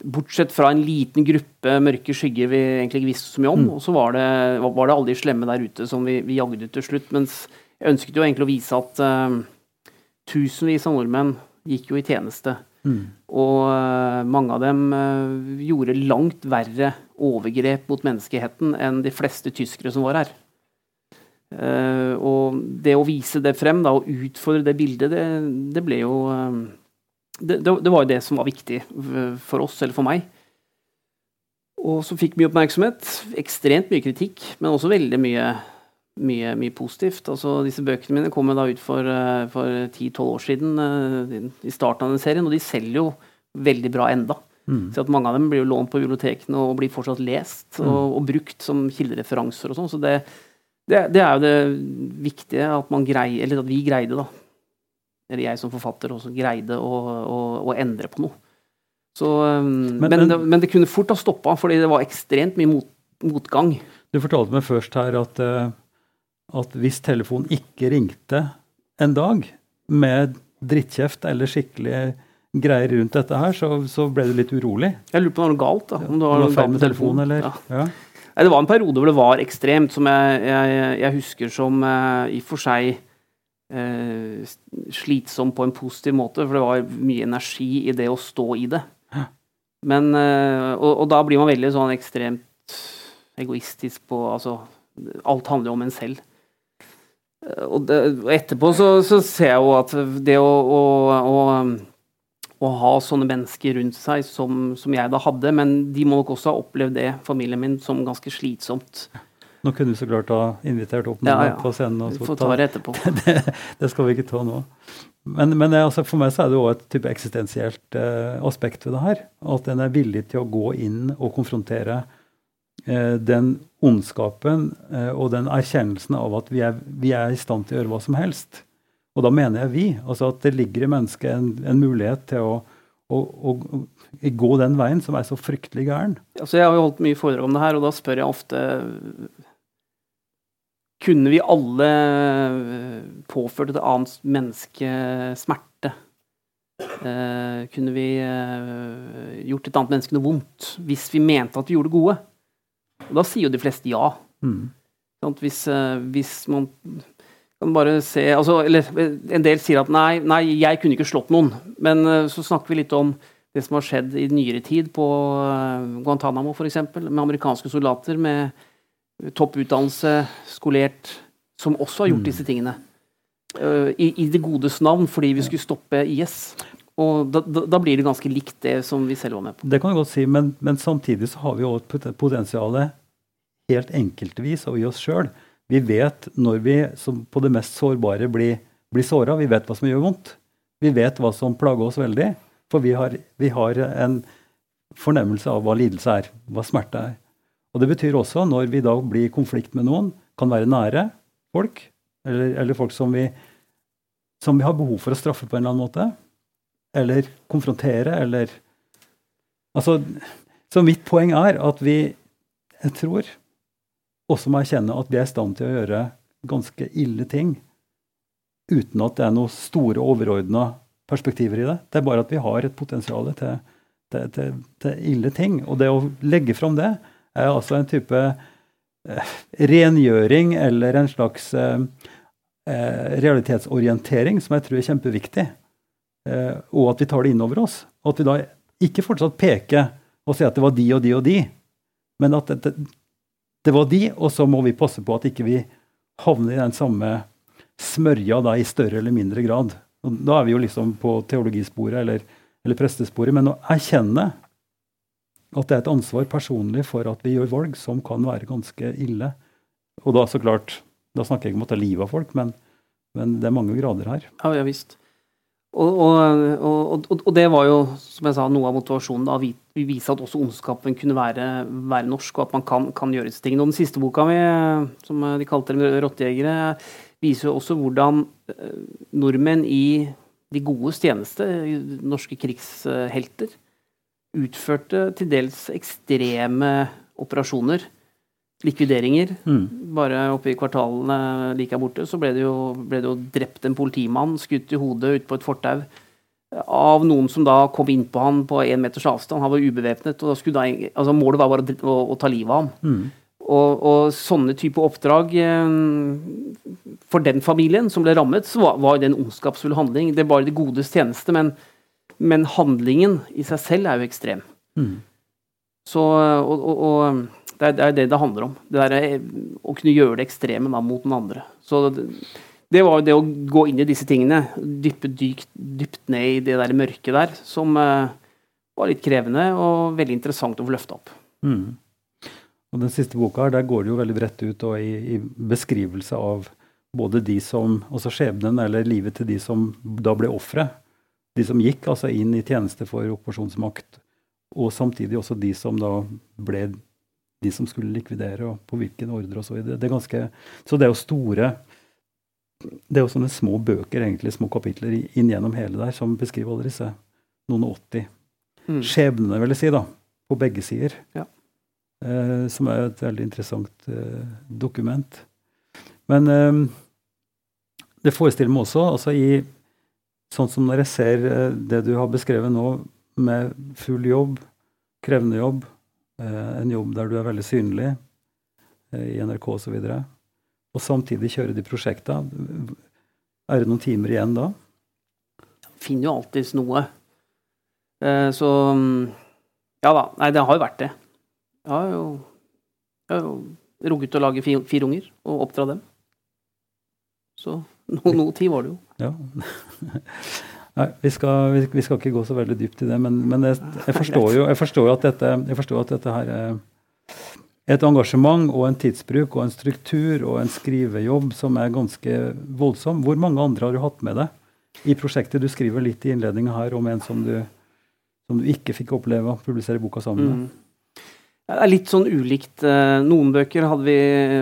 bortsett fra en liten gruppe mørke skygger vi egentlig ikke visste så mye om. Mm. Og så var det, var det alle de slemme der ute som vi, vi jagde til slutt. mens jeg ønsket jo egentlig å vise at uh, tusenvis av nordmenn gikk jo i tjeneste. Mm. Og uh, mange av dem uh, gjorde langt verre overgrep mot menneskeheten enn de fleste tyskere som var her. og det å vise det frem da, og utfordre det bildet, det, det ble jo det, det, var jo det som var viktig for oss, eller for meg. Og så fikk mye oppmerksomhet. Ekstremt mye kritikk, men også veldig mye mye, mye, positivt. Altså, disse bøkene mine kom da ut for, eh, for 10-12 år siden, i starten av den serien, og de selger jo veldig bra enda. Mm. Så at Mange av dem blir jo lånt på bibliotekene og blir fortsatt lest mm. og, og, brukt som kildereferanser. og sånn, så det, det, det, er jo det viktige at man greier, eller at vi greide, da. Eller jeg som forfatter også greide å, å, å endre på noe. Så, um, men, men, men, det, men, det, kunne fort ha stoppa, fordi det var ekstremt mye mot, motgang. Du fortalte meg først her at uh at hvis telefonen ikke ringte en dag med drittkjeft eller skikkelig greier rundt dette her, så, så ble du litt urolig. Jeg lurer på om det var noe galt. da. Om det var, noe feil med telefonen, eller? Ja. ja. Nei, det var en periode hvor det var ekstremt, som jeg, jeg, jeg husker som uh, i og for seg uh, slitsom på en positiv måte, for det var mye energi i det å stå i det. Men, uh, og, og, da blir man veldig sånn ekstremt egoistisk på Altså, alt handler jo om en selv. Og, det, og etterpå så, så, ser jeg jo at det å, å, å, å ha sånne mennesker rundt seg som, som, jeg da hadde, men de må nok også ha opplevd det, familien min, som ganske slitsomt. Nå kunne du så klart ha invitert opp noen ja, ja. på scenen. Og Vi får ta det etterpå. det, det, skal vi ikke ta nå. Men, men altså for meg så er det òg et type eksistensielt eh, aspekt ved det her. At en er villig til å gå inn og konfrontere eh, den ondskapen eh, og den erkjennelsen av at vi er, vi er, i stand til å gjøre hva som helst. Og da mener jeg vi. Altså at det ligger i mennesket en, en mulighet til å, å, å, gå den veien som er så fryktelig gæren. Altså jeg har jo holdt mye foredrag om det her, og da spør jeg ofte kunne vi alle eh, påført et annet menneske smerte? Eh, kunne vi eh, gjort et annet menneske noe vondt hvis vi mente at vi gjorde det gode? Og da sier jo de fleste ja. Mm. Sånn, hvis, eh, hvis, man bare se altså, Eller en del sier at nei, nei, jeg kunne ikke slått noen. Men eh, så snakker vi litt om det som har skjedd i nyere tid på eh, Guantánamo f.eks., med amerikanske soldater med topp utdannelse, skolert, som også har gjort mm. disse tingene. Uh, i, i, det godes navn, fordi vi skulle stoppe IS. Og da, da, da, blir det ganske likt det som vi selv var med på. Det kan du godt si, men, men samtidig så har vi òg et potensial helt enkeltvis og i oss sjøl. Vi vet når vi på det mest sårbare blir, blir såra. Vi vet hva som gjør vondt. Vi vet hva som plager oss veldig. For vi har, vi har en fornemmelse av hva lidelse er, hva smerte er. Og Det betyr også, når vi da blir i konflikt med noen, kan være nære folk, eller, eller folk som vi, som vi, har behov for å straffe på en eller annen måte, eller konfrontere, eller Altså, Så mitt poeng er at vi, jeg tror, også må erkjenne at vi er i stand til å gjøre ganske ille ting uten at det er noen store, overordna perspektiver i det. Det er bare at vi har et potensial til, til, til, til ille ting. Og det å legge fram det, er altså en type eh, rengjøring eller en slags eh, eh, realitetsorientering som jeg tror er kjempeviktig. Og at vi tar det inn over oss. Og at vi da ikke fortsatt peker og sier at det var de og de og de, men at det var de, og så må vi passe på at ikke vi havner i den samme smørja da, i større eller mindre grad. Og da er vi jo liksom på teologisporet eller, eller prestesporet. Men å erkjenne at det er et ansvar personlig for at vi gjør valg som kan være ganske ille. Og da så klart, da snakker jeg ikke om å ta livet av folk, men, men, det er mange grader her. Ja, ja visst. Og, og, og, og, det var jo, som jeg sa, noe av motivasjonen. da, Vi, vi viser at også ondskapen kunne være, være, norsk, og at man kan, kan gjøre disse tingene. Og den siste boka mi, som de kalte dem rottejegere, viser jo også hvordan eh, nordmenn i de gode tjeneste, norske krigshelter, utførte til dels ekstreme operasjoner. Likvideringer. Mm. Bare oppe i kvartalene like her borte så ble det, jo, ble det jo drept en politimann, skutt i hodet ute på et fortau av noen som da kom inn på han på én meters avstand. Han var ubevæpnet. og da skulle da, altså Målet var bare å, å ta livet av ham. Mm. Og, og, sånne type oppdrag eh, For den familien som ble rammet, så var, var det en ondskapsfull handling. Det var det godes tjeneste. men men handlingen i seg selv er jo ekstrem. Mm. Så, og, og, og det, er, det det det handler om. Det er eh, å kunne gjøre det ekstreme da, mot den andre. Så det, det var jo det å gå inn i disse tingene, dyppe dypt, dypt ned i det der mørket der, som uh, var litt krevende og veldig interessant å få løfta opp. Mm. Og Den siste boka her, der går det jo veldig bredt ut og i, i beskrivelse av både de som, altså skjebnen eller livet til de som da ble ofre de som gikk altså inn i tjeneste for okkupasjonsmakt, og samtidig også de som da ble de som skulle likvidere, og på hvilken ordre osv. Så, det ganske, så det er jo store Det er jo sånne små bøker, egentlig, små kapitler inn gjennom hele der, som beskriver alle disse noen og 80 mm. skjebnene, vil jeg si, da, på begge sider. Ja. Eh, som er et veldig interessant eh, dokument. Men eh, det forestiller meg også, altså i Sånn som når jeg ser eh, det du har beskrevet nå, med full jobb, krevende jobb, en jobb der du er veldig synlig eh, i NRK osv., og, så og samtidig kjøre de prosjektene Er det noen timer igjen da? Finner jo alltids noe. Eh, så Ja da. Nei, det har jo vært det. Jeg har jo, jeg har jo rugget å lage fire, fire unger og oppdra dem. Så noe, noe tid var det jo. Ja. Nei, vi skal, vi, skal, ikke gå så veldig dypt i det, men, men jeg, jeg, forstår jo, jeg, forstår at dette, jeg forstår at dette her er et engasjement og en tidsbruk og en struktur og en skrivejobb som er ganske voldsom. Hvor mange andre har du hatt med deg i prosjektet? Du skriver litt i innledninga her om en som du, som du ikke fikk oppleve å publisere boka sammen med. Mm. Det er litt sånn ulikt. Eh, noen bøker vi,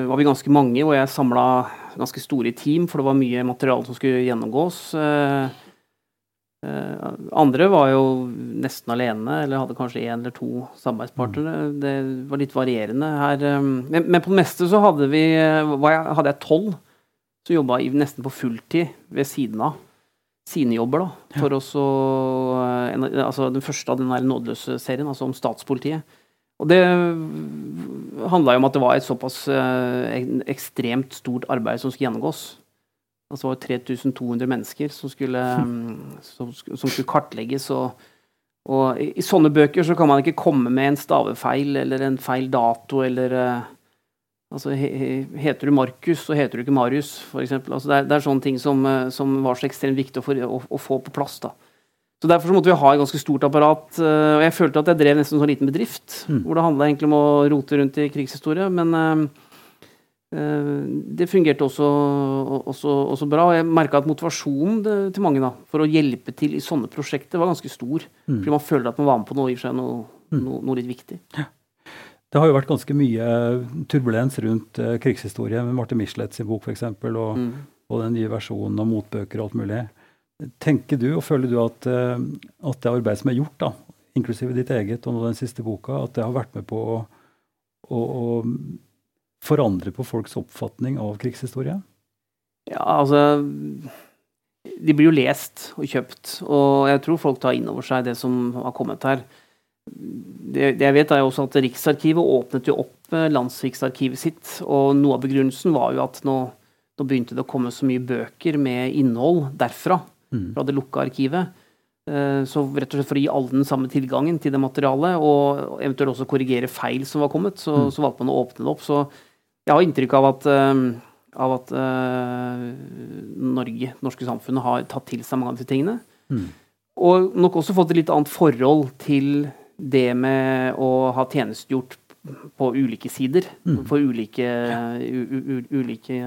var vi ganske mange, og jeg samla ganske store team, for det var mye materiale som skulle gjennomgås. Eh, eh, andre var jo nesten alene, eller hadde kanskje én eller to samarbeidspartnere. Mm. Det var litt varierende her. Men, men på det meste så hadde vi hadde jeg tolv som jobba nesten på fulltid ved siden av sine jobber. da, for ja. også, altså Den første av den nådeløse serien, altså om statspolitiet og det handla jo om at det var et såpass eh, ekstremt stort arbeid som skulle gjennomgås. Altså det var 3200 mennesker som skulle, som, som skulle kartlegges. Og, og i, i, sånne bøker så kan man ikke komme med en stavefeil eller en feil dato eller uh, Altså, he, heter du Markus, så heter du ikke Marius, f.eks. Altså, det, er, det er sånne ting som, eh, som var så ekstremt viktig å, å, å få på plass. da. Så Derfor så måtte vi ha et ganske stort apparat. Uh, og Jeg følte at jeg drev nesten en sånn liten bedrift. Mm. Hvor det handla egentlig om å rote rundt i krigshistorie. Men uh, det fungerte også, også, også, bra. og Jeg merka at motivasjonen til mange da, for å hjelpe til i sånne prosjekter var ganske stor. Mm. Fordi man føler at man var med på noe i seg noe, mm. noe, noe, litt viktig. Ja. Det har jo vært ganske mye turbulens rundt uh, krigshistorie med Marte Michelet sin bok f.eks. Og, mm. og den nye versjonen av motbøker og alt mulig. Tenker du og føler du at, eh, at det arbeidet som er gjort, da, inklusive ditt eget og den siste boka, at det har vært med på å, å, å forandre på folks oppfatning av krigshistorie? Ja, altså De blir jo lest og kjøpt, og jeg tror folk tar inn over seg det som har kommet her. Det, det jeg vet er jo også at Riksarkivet åpnet jo opp eh, Landsriksarkivet sitt, og noe av begrunnelsen var jo at nå, nå begynte det å komme så mye bøker med innhold derfra mm. fra det lukka arkivet. Eh, så rett og slett for å gi alle den samme tilgangen til det materialet, og eventuelt også korrigere feil som var kommet, så, mm. så valgte man å åpne det opp. Så jeg har inntrykk av at, eh, av at uh, Norge, det norske samfunnet, har tatt til seg mange av disse tingene. Mm. Og nok også fått et litt annet forhold til det med å ha tjenestegjort på ulike sider. Mm. For ulike, u, u, ulike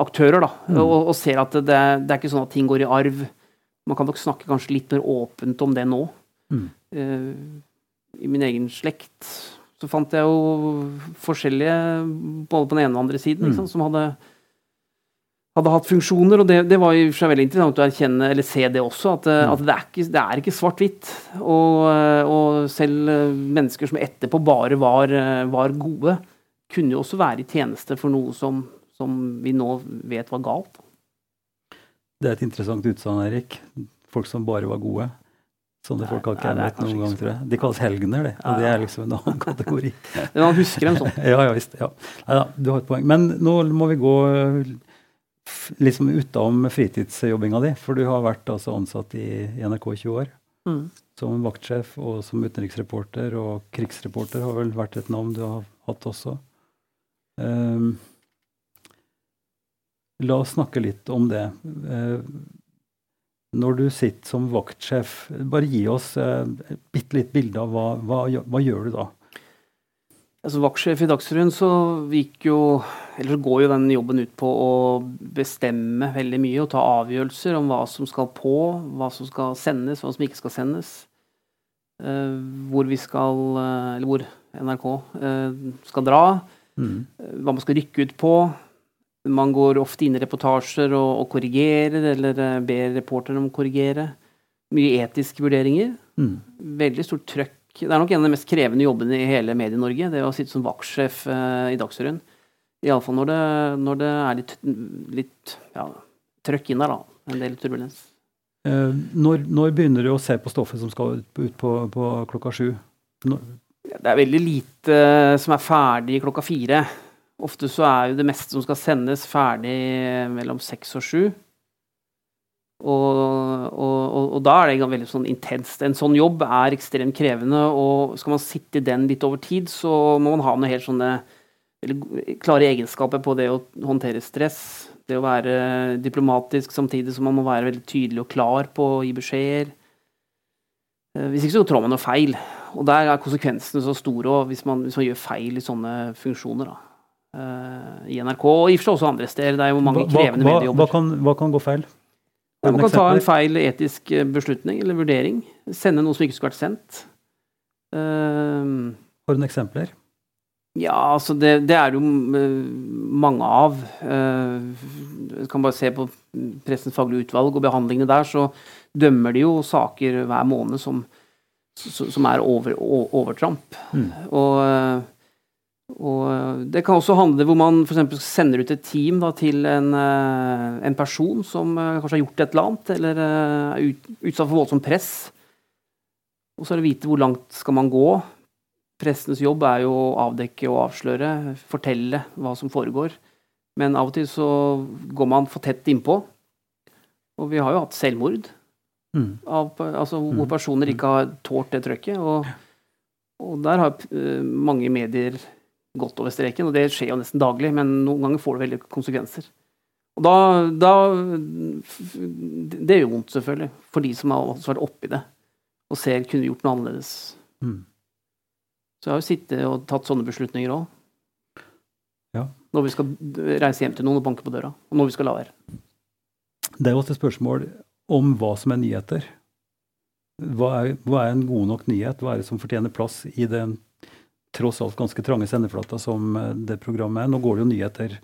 aktører, da, mm. og, og, ser at det, det, er ikke sånn at ting går i arv. Man kan nok snakke kanskje litt mer åpent om det nå. Mm. Uh, I min egen slekt så fant jeg jo forskjellige, både på den ene og andre siden, mm. som hadde, hadde hatt funksjoner. Og det, det var jo veldig interessant å erkjenne, eller se det også, at, mm. at det er ikke, det ikke svart-hvitt. Og, og, selv mennesker som etterpå bare var, var gode, kunne jo også være i tjeneste for noe som som vi nå vet var galt. Det er et interessant utsagn, Erik. Folk som bare var gode. Sånne folk har ikke jeg møtt noen gang, tror jeg. De kalles helgener, det. Og det er liksom en annen kategori. Men man husker dem sånn. ja, ja visst. Ja. Neida, du har et poeng. Men nå må vi gå liksom utenom fritidsjobbinga di. For du har vært altså ansatt i NRK i 20 år. Mm. Som vaktsjef og som utenriksreporter og krigsreporter har vel vært et navn du har hatt også. Um, La oss snakke litt om det. Eh, når du sitter som vaktsjef, bare gi oss et eh, bitte litt bilde av hva, hva, hva gjør du da? Som vaktsjef i Dagsrevyen så gikk jo, eller går jo den jobben ut på å bestemme veldig mye og ta avgjørelser om hva som skal på, hva som skal sendes, hva som ikke skal sendes. Eh, hvor vi skal, eller hvor NRK skal dra. Mm. Hva man skal rykke ut på. Man går ofte inn i reportasjer og, og korrigerer, eller uh, ber reporterne om å korrigere. Mye etiske vurderinger. Mm. Veldig stort trøkk. Det er nok en av de mest krevende jobbene i hele Medie-Norge, det å sitte som vaktsjef eh, i Dagsrevyen. Iallfall når, det, når det er litt, litt ja, trøkk inn der, da. En del turbulens. Uh, når, når, begynner du å se på stoffet som skal ut på, ut på, på klokka sju? Når... Det er veldig lite som er ferdig klokka fire. Ofte så er jo det meste som skal sendes, ferdig mellom seks og sju. Og, og, og, da er det veldig sånn intenst. En sånn jobb er ekstremt krevende, og skal man sitte i den litt over tid, så må man ha noen helt sånne klare egenskaper på det å håndtere stress. Det å være diplomatisk samtidig som man må være veldig tydelig og klar på å gi beskjeder. Eh, hvis ikke så trår man noe feil. Og der er konsekvensene så store hvis man, hvis man gjør feil i sånne funksjoner. da. Uh, I NRK, og i og for seg også andre steder. Det er jo mange krevende hva, mediejobber. Hva kan, hva kan gå feil? Man kan ta en feil etisk eh, beslutning eller vurdering. Sende noe som ikke skulle vært sendt. Uh, Har du noen eksempler? Ja, altså det, det er jo mange av. Uh, kan bare se på Pressens faglige utvalg og behandlingene der, så dømmer de jo saker hver måned som, som er over, overtramp. Mm. Og og eh, det kan også handle hvor man f.eks. sender ut et team da, til en, eh, en, person som eh, kanskje har gjort et eller annet, eller er ut, utsatt for voldsomt press. Og så er det å vite hvor langt skal man gå. Pressens jobb er jo å avdekke og avsløre, fortelle hva som foregår. Men av og til så går man for tett innpå. Og vi har jo hatt selvmord. Mm. Av, altså, hvor mm. personer ikke har tålt det trøkket. Og, og der har mange medier gått over streken, og det skjer jo nesten daglig, men noen ganger får det veldig konsekvenser. Og da, da Det gjør vondt, selvfølgelig, for de som har vært oppi det og ser kunne gjort noe annerledes. Mm. Så jeg har jo sittet og tatt sånne beslutninger òg. Ja. Når vi skal reise hjem til noen og banke på døra, og når vi skal la være. Det er jo også et spørsmål om hva som er nyheter. Hva er, hva er en god nok nyhet? Hva er det som fortjener plass i den tross alt ganske trange sendeflater som eh, det programmet er. Nå går det jo nyheter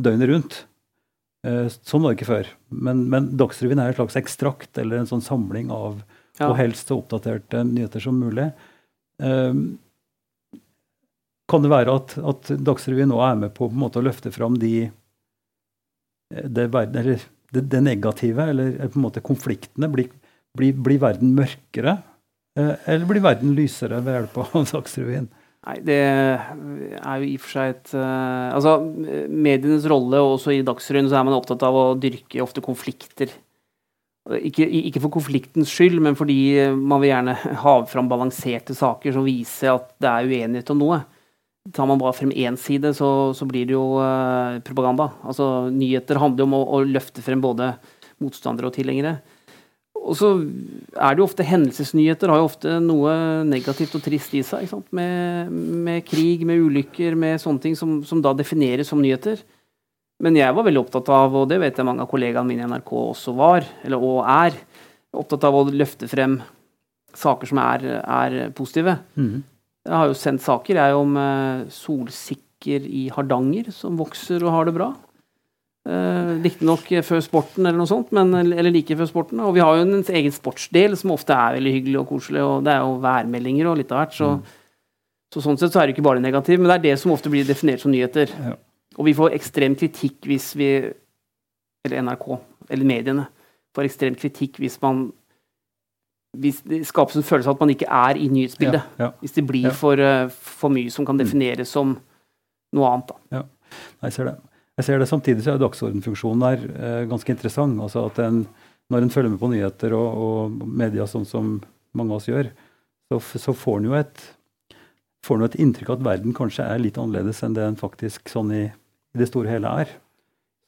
døgnet rundt. Eh, sånn var det ikke før. Men, men Dagsrevyen er et slags ekstrakt eller en sånn samling av ja. og helst så oppdaterte nyheter som mulig. Eh, kan det være at, at Dagsrevyen nå er med på, på måte, å løfte fram de, det, eller, det, det, negative, eller på en måte konfliktene? Blir, blir, blir verden mørkere? Eller blir verden lysere ved hjelp av Dagsrevyen? Nei, det er jo i og for seg et uh, Altså, medienes rolle, og også i Dagsrevyen, så er man opptatt av å dyrke ofte konflikter. Ikke, ikke, for konfliktens skyld, men fordi man vil gjerne ha fram balanserte saker som viser at det er uenighet om noe. Tar man bare frem én side, så, så blir det jo uh, propaganda. Altså, Nyheter handler om å, å løfte frem både motstandere og tilhengere. Og så er det jo ofte hendelsesnyheter har jo ofte noe negativt og trist i seg. Med, med, krig, med ulykker, med sånne ting som, som, da defineres som nyheter. Men jeg var veldig opptatt av, og det vet jeg mange av kollegaene mine i NRK også var, eller og er, opptatt av å løfte frem saker som er, er positive. Mm. Jeg har jo sendt saker jeg om uh, solsikker i Hardanger, som vokser og har det bra. Uh, Riktignok før sporten, eller noe sånt, men, eller like før sporten. Og vi har jo en egen sportsdel som ofte er veldig hyggelig og koselig, og det er jo værmeldinger og litt av hvert. Så, mm. så, sånn sett så er det ikke bare negativt, men det er det som ofte blir definert som nyheter. Ja. Og vi får ekstrem kritikk hvis vi Eller NRK, eller mediene, får ekstrem kritikk hvis man hvis det skapes en følelse av at man ikke er i nyhetsbildet. Ja, ja. Hvis det blir for, uh, for, mye som kan mm. defineres som noe annet. Da. Ja, jeg ser det. Jeg ser det Samtidig så er dagsordenfunksjonen der eh, ganske interessant. altså at en, Når en følger med på nyheter og, og media sånn som mange av oss gjør, så, så får en jo et, får et inntrykk av at verden kanskje er litt annerledes enn det en faktisk sånn i, i det store hele er.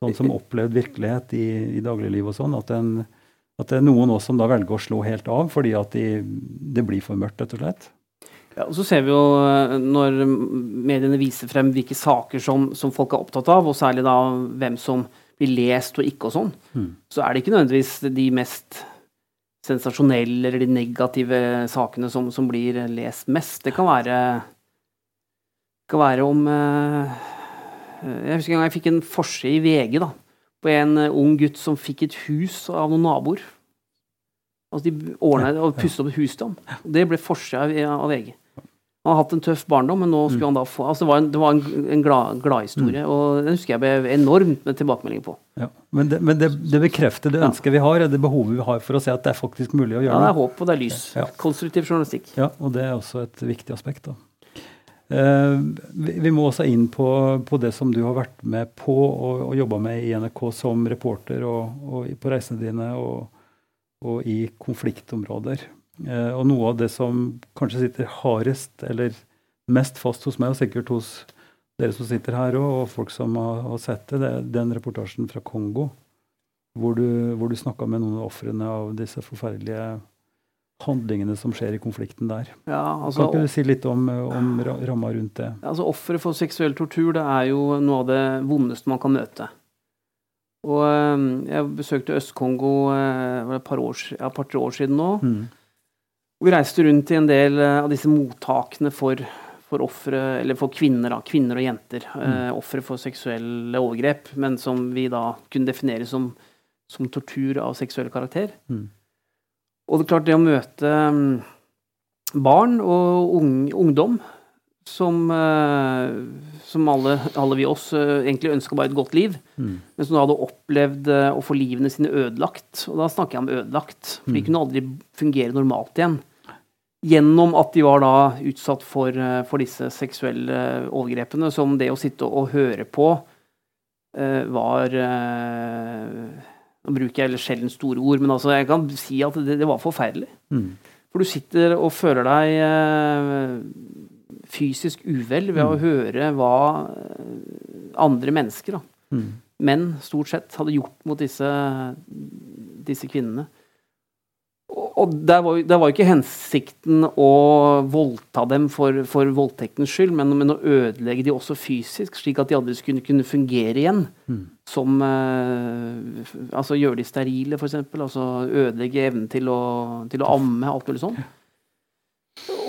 Sånn som opplevd virkelighet i, i dagliglivet og sånn. At, en, at, det er noen også som da velger å slå helt av fordi at de, det blir for mørkt, rett og slett. Ja, og så ser vi jo eh, når mediene viser frem hvilke saker som, som, folk er opptatt av, og særlig da hvem som blir lest og ikke og sånn, mm. så er det ikke nødvendigvis de mest sensasjonelle eller de negative sakene som, som blir lest mest. Det kan være, kan være om eh, Jeg husker en gang jeg fikk en forside i VG da, på en ung gutt som fikk et hus av noen naboer. Altså De ordna og pusset opp et hus til ham. Det ble forsida av VG. Han har hatt en tøff barndom, men nå skulle mm. han da få altså Det var en, det var en, en glad, gladhistorie, mm. og den husker jeg ble enormt med tilbakemeldinger på. Ja, men, det, men det, det, bekrefter det ønsket ja. vi har, det behovet vi har for å se at det er faktisk mulig å gjøre det. Ja, det er håp og det er lys. Ja. Konstruktiv journalistikk. Ja, og det er også et viktig aspekt. da. Uh, vi, vi, må også inn på, på, det som du har vært med på og, og jobba med i NRK som reporter og, og på reisene dine. og og i konfliktområder. Eh, og noe av det som kanskje sitter hardest, eller mest fast hos meg, og sikkert hos dere som sitter her òg, og folk som har, sett det, det er den reportasjen fra Kongo. Hvor du, hvor du snakka med noen av ofrene av disse forferdelige handlingene som skjer i konflikten der. Ja, altså, kan ikke du si litt om, om ramma rundt det? Altså, Ofre for seksuell tortur det er jo noe av det vondeste man kan møte. Og ehm, Jeg besøkte Øst-Kongo det et par år, ja, par år siden nå. Mm. Vi reiste rundt i en del eh, av disse mottakene for for ofre, eller for kvinner, da, kvinner og jenter. Mm. Eh, ofre for seksuelle overgrep, men som vi da kunne definere som, som tortur av seksuell karakter. Mm. Og det er klart, det å møte um, barn og ung, ungdom som, uh, som alle, alle, vi oss egentlig ønska bare et godt liv, mm. men som da hadde opplevd å få livene sine ødelagt. Og da snakker jeg om ødelagt, for de mm. kunne aldri fungere normalt igjen gjennom at de var da utsatt for, eh, for, disse seksuelle overgrepene, som det å sitte og høre på uh, var Nå bruker jeg sjelden store ord, men altså jeg kan si at det, det var forferdelig. Mm. For du sitter og føler deg fysisk uvel ved mm. å høre hva andre mennesker, da, mm. menn stort sett, hadde gjort mot disse, disse kvinnene og der var, der var, ikke hensikten å voldta dem for, for voldtektens skyld, men, men, å ødelegge dem også fysisk, slik at de aldri skulle kunne fungere igjen. Mm. Som eh, Altså gjøre de sterile, f.eks. Altså ødelegge evnen til å, til å amme, alt mulig sånn.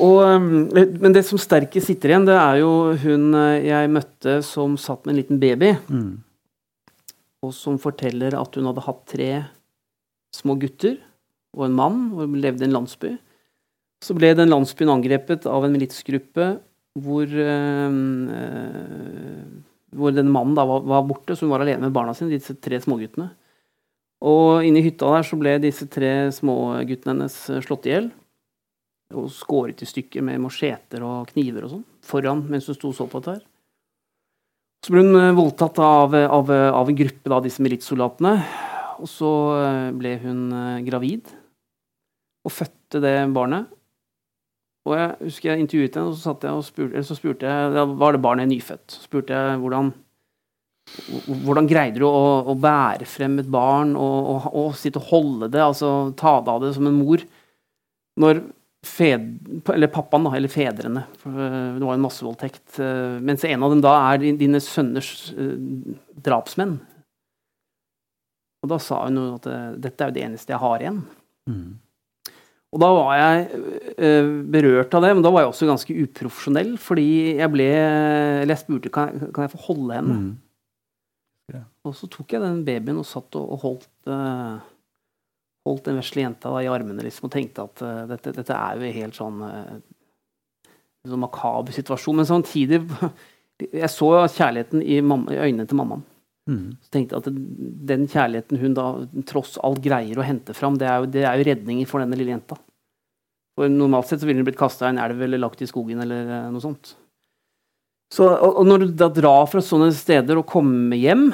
Og, eh, men det som sterkest sitter igjen, det er jo hun eh, jeg møtte som satt med en liten baby, mm. og som forteller at hun hadde hatt tre små gutter og en mann og levde i en landsby. Så ble den landsbyen angrepet av en militsgruppe hvor, øh, hvor den mannen da var, var, borte, så hun var alene med barna sine, disse tre småguttene. Og inni hytta der så ble disse tre småguttene hennes slått i hjel. Og skåret i stykker med macheter og kniver og sånn foran mens hun sto og så på dette. Så ble hun eh, voldtatt av, av, av en gruppe av disse militssoldatene. Og så eh, ble hun gravid og fødte det barnet. Og jeg husker jeg intervjuet henne, og så, satt jeg og spurte, så spurte jeg, da var det barnet nyfødt. Så spurte jeg hvordan, hvordan greide du å, å, bære frem et barn og, og, og, sitte og holde det, altså ta deg av det som en mor, når fed, eller pappaen, da, eller fedrene for Det var en massevoldtekt. Eh, mens en av dem da er dine sønners eh, drapsmenn. Og da sa hun at eh, dette er jo det eneste jeg har igjen. Mm. Og da var jeg uh, berørt av det, men da var jeg også ganske uprofesjonell. Fordi jeg ble Eller jeg spurte kan jeg, kan jeg få holde henne. Mm. Ja. Og så tok jeg den babyen og satt og, og holdt, uh, holdt den vesle jenta da, i armene liksom, og tenkte at uh, dette, dette, er jo helt sånn en sånn makaber situasjon. Men samtidig Jeg så kjærligheten i, mamma, i øynene til mammaen. Mm. Så tenkte jeg at Den kjærligheten hun da tross alt greier å hente fram, det er jo, det er jo redningen for denne lille jenta. For Normalt sett så ville hun blitt kasta i en elv eller lagt i skogen eller eh, noe sånt. Så, og, og når du da drar fra sånne steder og kommer hjem,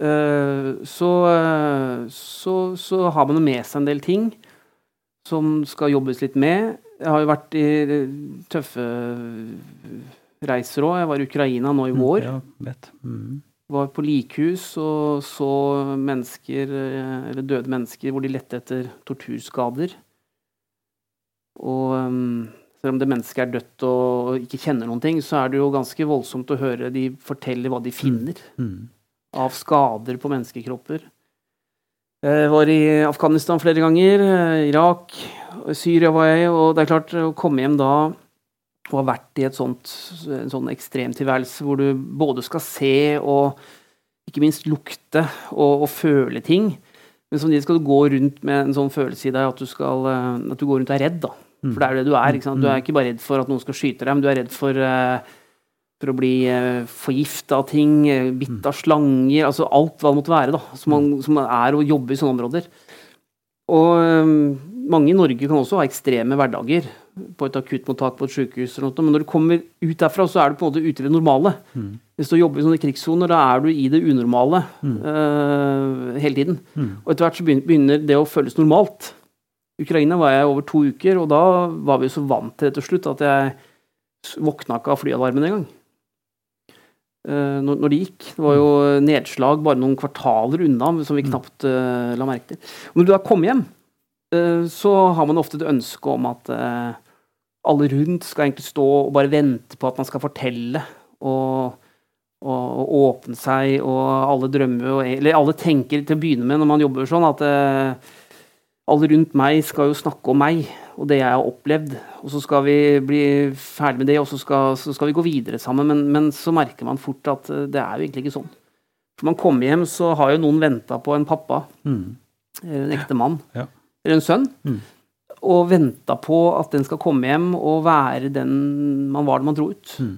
uh, så, uh, så, så, har man med seg en del ting som skal jobbes litt med. Jeg har jo vært i tøffe reiser òg. Jeg var i Ukraina nå i mm, vår. Ja, vet. Mm var på likhus og så mennesker, eh, eller døde mennesker, hvor de lette etter torturskader. Og um, selv om det mennesket er dødt og ikke kjenner noen ting, så er det jo ganske voldsomt å høre de fortelle hva de finner mm. Mm. av skader på menneskekropper. Jeg var i Afghanistan flere ganger, eh, Irak, Syria var jeg, og det er klart, å komme hjem da og har vært i et sånt, en sånn ekstremtilværelse hvor du både skal se og ikke minst lukte og, og føle ting, men samtidig skal du gå rundt med en sånn følelse i deg at du, skal, eh, at du går rundt og er redd. da. For det er det du er. ikke sant? Du er ikke bare redd for at noen skal skyte deg, men du er redd for, uh, for å bli eh, forgifta av ting, bitt av slanger, altså alt hva det måtte være da, som, man, som er å jobbe i sånne områder. Og mange i Norge kan også ha ekstreme hverdager på et akuttmottak på et sykehus, eller noe, men når du kommer ut derfra, så er du på en måte ute i det normale. Mm. Hvis du jobber i sånne krigssoner, da er du i det unormale mm. uh, hele tiden. Mm. Og etter hvert så begynner det å føles normalt. Ukraina var jeg over to uker, og da var vi så vant til det til slutt at jeg våkna ikke av flyalarmen engang. Uh, når, når det gikk. Det var jo nedslag bare noen kvartaler unna som vi mm. knapt uh, la merke til. Og når du da kom hjem, så har man ofte et ønske om at alle rundt skal egentlig stå og bare vente på at man skal fortelle og, og, og åpne seg, og alle drømmer Eller alle tenker til å begynne med når man jobber sånn, at alle rundt meg skal jo snakke om meg og det jeg har opplevd. Og så skal vi bli ferdig med det, og så skal, så skal vi gå videre sammen. Men, men, så merker man fort at eh, det er jo egentlig ikke sånn. For man kommer hjem, så har jo noen venta på en pappa, mm. en ektemann, ja. Eller en sønn. Mm. Og venta på at den skal komme hjem og være den man var da man dro ut. Mm.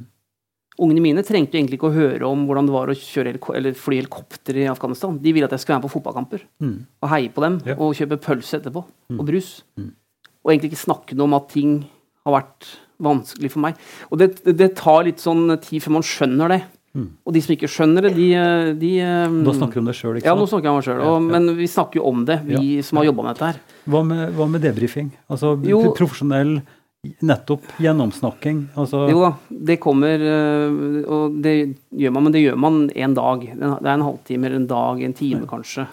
Ungene mine trengte egentlig ikke å høre om hvordan det var å eller fly helikopter i Afghanistan. De ville at jeg skulle være med på fotballkamper mm. og heie på dem ja. og kjøpe pølse etterpå. Mm. Og brus. Mm og egentlig ikke snakke noe om at ting har vært vanskelig for meg. Og det, det tar litt sånn tid før man skjønner det. Mm. Og de som ikke skjønner det, de, de Da snakker du om det sjøl, ikke sant? Ja, nå snakker jeg om meg sjøl. Ja, ja. Men vi snakker jo om det, vi ja, som har jobba med dette her. Hva med, hva med debrifing? Altså jo, profesjonell nettopp gjennomsnakking? Altså jo da, det kommer øh, Og det gjør man, men det gjør man en dag. Det er en halvtime eller en dag, en time kanskje.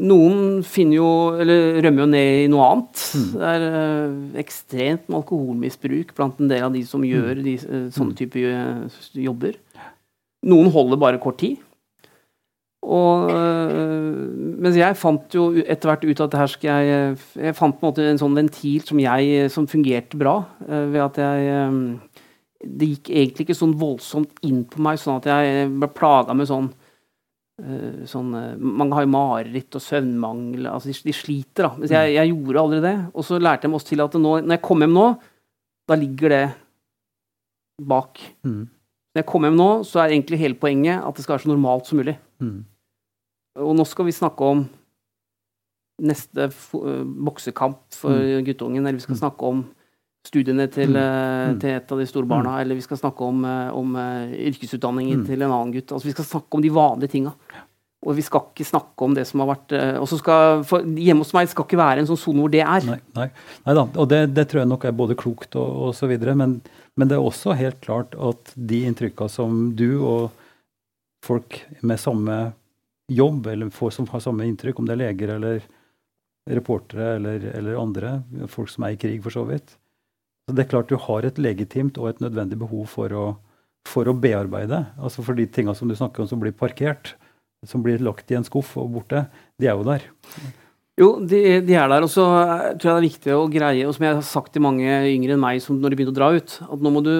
Noen finner jo, eller rømmer jo ned i noe annet. Mm. Det er øh, ekstremt med alkoholmisbruk blant en del av de som mm. gjør de, sånne typer type jobber. Noen holder bare kort tid. Og, øh, mens jeg fant jo etter hvert ut at her skal jeg Jeg fant på en måte en sånn ventil som, jeg, som fungerte bra. ved at jeg Det gikk egentlig ikke sånn voldsomt inn på meg, sånn at jeg ble plaga med sånn sånn, mange har jo mareritt og søvnmangel. altså De, de sliter. da, Mens jeg, jeg, gjorde aldri det. Og så lærte jeg meg også til at nå, når jeg kommer hjem nå, da ligger det bak. Mm. Når jeg kommer hjem nå, så er egentlig hele poenget at det skal være så normalt som mulig. Mm. Og nå skal vi snakke om neste uh, boksekamp for mm. guttungen, eller vi skal mm. snakke om studiene til, mm. til, et av de store barna, eller vi skal snakke om, uh, om yrkesutdanningen til en annen gutt. Altså Vi skal snakke om de vanlige tinga. Og vi skal ikke snakke om det som har vært uh, skal, for Hjemme hos meg skal ikke være en sånn sone hvor det er. Nei, nei. nei da, og det, det, tror jeg nok er både klokt og, og så videre. Men, men, det er også helt klart at de inntrykka som du og folk med samme jobb, eller folk som har samme inntrykk, om det er leger eller reportere eller, eller andre, folk som er i krig for så vidt, så det er klart du har et legitimt og et nødvendig behov for å, for å bearbeide. Altså for de tinga som du snakker om som blir parkert, som blir lagt i en skuff og borte, de er jo der. Jo, de, de, er der. Og så tror jeg det er viktig å greie, og som jeg har sagt til mange yngre enn meg som når de begynner å dra ut, at nå, må du,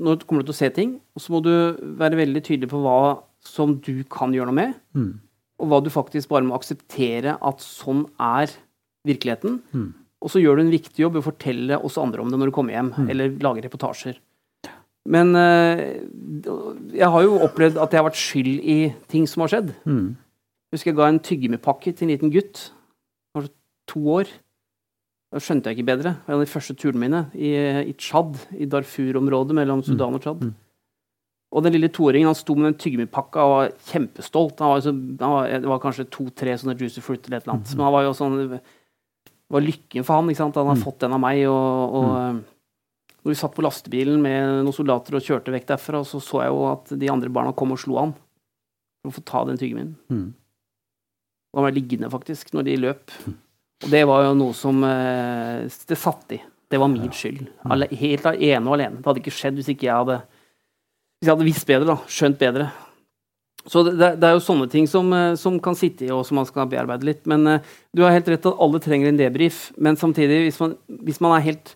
nå kommer du til å se ting, og så må du være veldig tydelig på hva som du kan gjøre noe med, mm. og hva du faktisk bare må akseptere at sånn er virkeligheten. Mm. Og så gjør du en viktig jobb i å fortelle oss andre om det når du kommer hjem, mm. eller lager reportasjer. Men uh, jeg har jo opplevd at jeg har vært skyld i ting som har skjedd. Mm. Husker jeg ga en tyggegummipakke til en liten gutt. Kanskje to år. Da skjønte jeg ikke bedre. Det var en av de første turene mine i, i Tsjad, i Darfur-området mellom Sudan og Tsjad. Mm. Og den lille toåringen han sto med den tyggemipakka og var kjempestolt. Han var, så, han var, det var kanskje to-tre sånne juicy fruit eller et eller annet. Mm. Men han var jo sånn var lykken for han. ikke sant? Han har mm. fått den av meg. og, og mm. Når vi satt på lastebilen med noen soldater og kjørte vekk derfra, så så jeg jo at de andre barna kom og slo han for å få ta den tyggegummen. Mm. Han var liggende, faktisk, når de løp. Og det var jo noe som eh, Det satt i. Det var min skyld. Mm. Helt ene og alene. Det hadde ikke skjedd hvis ikke jeg hadde hvis jeg hadde visst bedre, da, skjønt bedre. Så det, det, er jo sånne ting som, eh, som, kan sitte i, og som man skal bearbeide litt. Men uh, du har helt rett at alle trenger en debrief. Men samtidig, hvis man, hvis man, er helt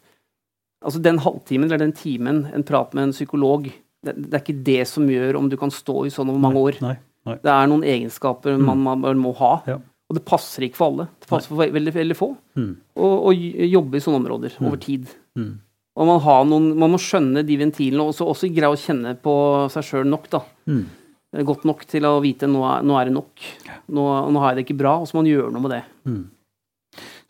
Altså den halvtimen eller den timen en prat med en psykolog, det, det, er ikke det som gjør om du kan stå i sånn over mange år. Nei, nei. Det er noen egenskaper mm. man, man, må ha. Ja. Og det passer ikke for alle. Det passer for veldig, veldig få. Mm. Å jobbe i sånne områder mm. over tid. Mm. Og man, noen, man, må skjønne de ventilene, og også greie å kjenne på seg sjøl nok. da. Mm godt nok til å vite nå er, nå er det nok. Nå, nå, har jeg det ikke bra, og så må man gjøre noe med det.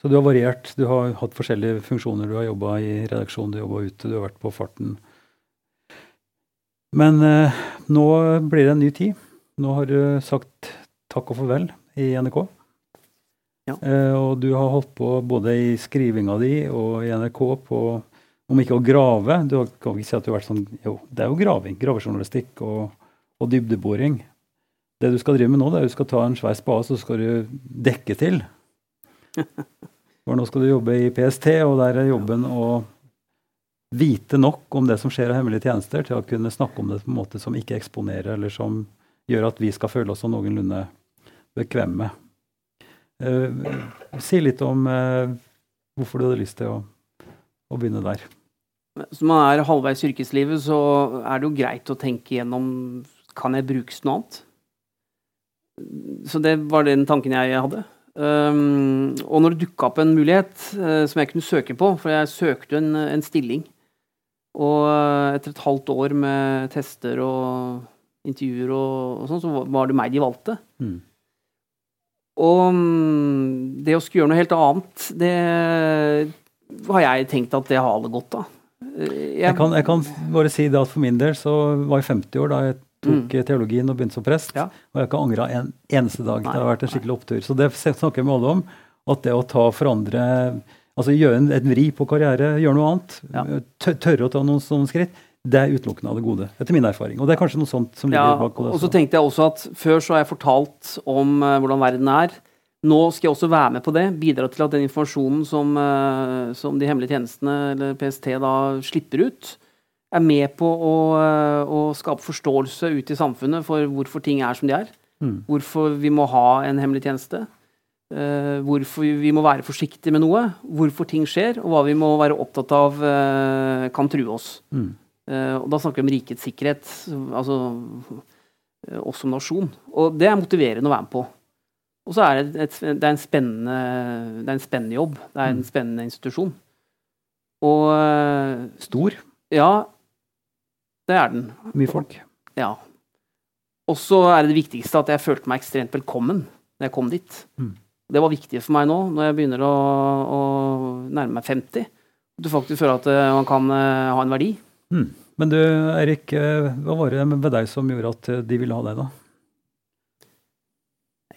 Så du har variert. Du har hatt forskjellige funksjoner. Du har jobba i redaksjon, du har jobba ute, du har vært på farten. Men eh, nå blir det en ny tid. Nå har du sagt takk og farvel i NRK. Ja. Eh, og du har holdt på både i skrivinga di og i NRK på om ikke å grave Du kan ikke si at du har vært sånn Jo, det er jo graving. Gravejournalistikk og, og dybdeboring. Det du skal drive med nå, det er at du skal ta en svær spade, så skal du dekke til. For nå skal du jobbe i PST, og der er jobben å vite nok om det som skjer av hemmelige tjenester, til å kunne snakke om det på en måte som ikke eksponerer, eller som gjør at vi skal føle oss noenlunde bekvemme. Uh, si litt om uh, hvorfor du hadde lyst til å, å begynne der. Som man er halvveis i yrkeslivet, så er det jo greit å tenke gjennom kan jeg brukes noe annet. Så det var den tanken jeg hadde. Um, og når det dukka opp en mulighet uh, som jeg kunne søke på, for jeg søkte en, en stilling Og uh, etter et halvt år med tester og intervjuer og, og sånn, så var det meg de valgte. Mm. Og um, det å skulle gjøre noe helt annet, det har jeg tenkt at det har alle godt av. Jeg, jeg, kan, jeg, kan, bare si det at for min del så var jeg 50 år da jeg tok mm. teologien og begynte som prest. Ja. Og jeg har ikke angra en eneste dag. Nei, det har vært en skikkelig opptur. Så det snakker med alle om. At det å ta forandre Altså gjøre en, en vri på karriere, gjøre noe annet, ja. tørre å ta noen sånne skritt, det er utelukkende av det gode. Etter min erfaring. Og det er kanskje noe sånt som ligger ja, bak. Og så tenkte jeg også at før så har jeg fortalt om uh, hvordan verden er. Nå skal jeg også være med på det. Bidra til at den informasjonen som, uh, som de hemmelige tjenestene eller PST da slipper ut, er med på å, å, skape forståelse ute i samfunnet for hvorfor ting er som de er. Mm. Hvorfor vi må ha en hemmelig tjeneste. Uh, hvorfor vi må være forsiktige med noe. Hvorfor ting skjer, og hva vi må være opptatt av uh, kan true oss. Mm. Uh, og da snakker vi om rikets sikkerhet, altså oss som nasjon. Og det er motiverende å være med på. Og så er det, et, det, er en spennende, det er en spennende jobb. Det er en mm. spennende institusjon. Og Stor? Ja, det er den. Mye folk. Ja. Og så er det det viktigste at jeg følte meg ekstremt velkommen når jeg kom dit. Mm. Det var viktig for meg nå, når jeg begynner å, å nærme meg 50. Du faktisk føler at eh, man kan uh, ha en verdi. Mm. Men du Erik, eh, hva var det ved deg som gjorde at de ville ha deg, da?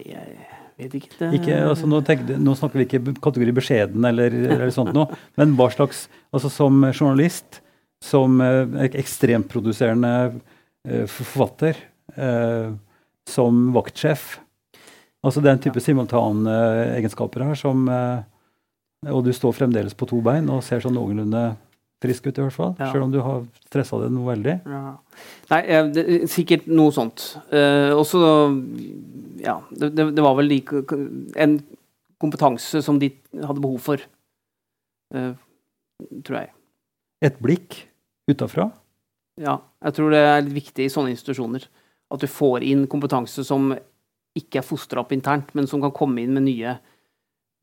Jeg vet ikke. Det... ikke altså, nå, tenker, nå, snakker vi ikke kategori beskjeden eller, eller sånt noe, men hva slags Altså som journalist som eh, ekstremproduserende eh, forfatter, eh, som vaktsjef. Altså det er en type simultanegenskaper her som Og du står fremdeles på to bein og ser sånn noenlunde frisk ut, i hvert fall. Ja. Selv om du har stressa det noe veldig. Ja. Nei, det, sikkert noe sånt. Eh, også Ja, det, det, var vel like en kompetanse som de hadde behov for, Eh, tror jeg. Et blikk utafra? Ja, jeg tror det er litt viktig i sånne institusjoner. At du får inn kompetanse som ikke er fostra opp internt, men som kan komme inn med nye,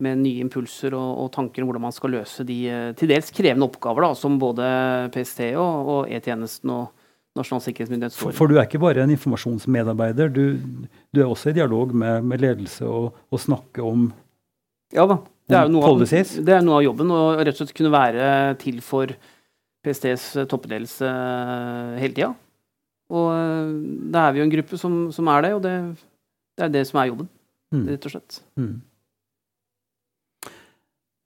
med nye impulser og, og, tanker om hvordan man skal løse de eh, til dels krevende oppgaver da, som både PST og, og E-tjenesten og Nasjonal sikkerhetsmyndighet står for, for du er ikke bare en informasjonsmedarbeider, du, du er også i dialog med, med ledelse og, og snakke om Ja da. Det er, av, det er noe av jobben, å rett og slett kunne være til for PSTs eh, toppledelse eh, hele tida. Og eh, da er vi jo en gruppe som, som er det, og det, det, er det som er jobben, mm. rett og slett. Mm.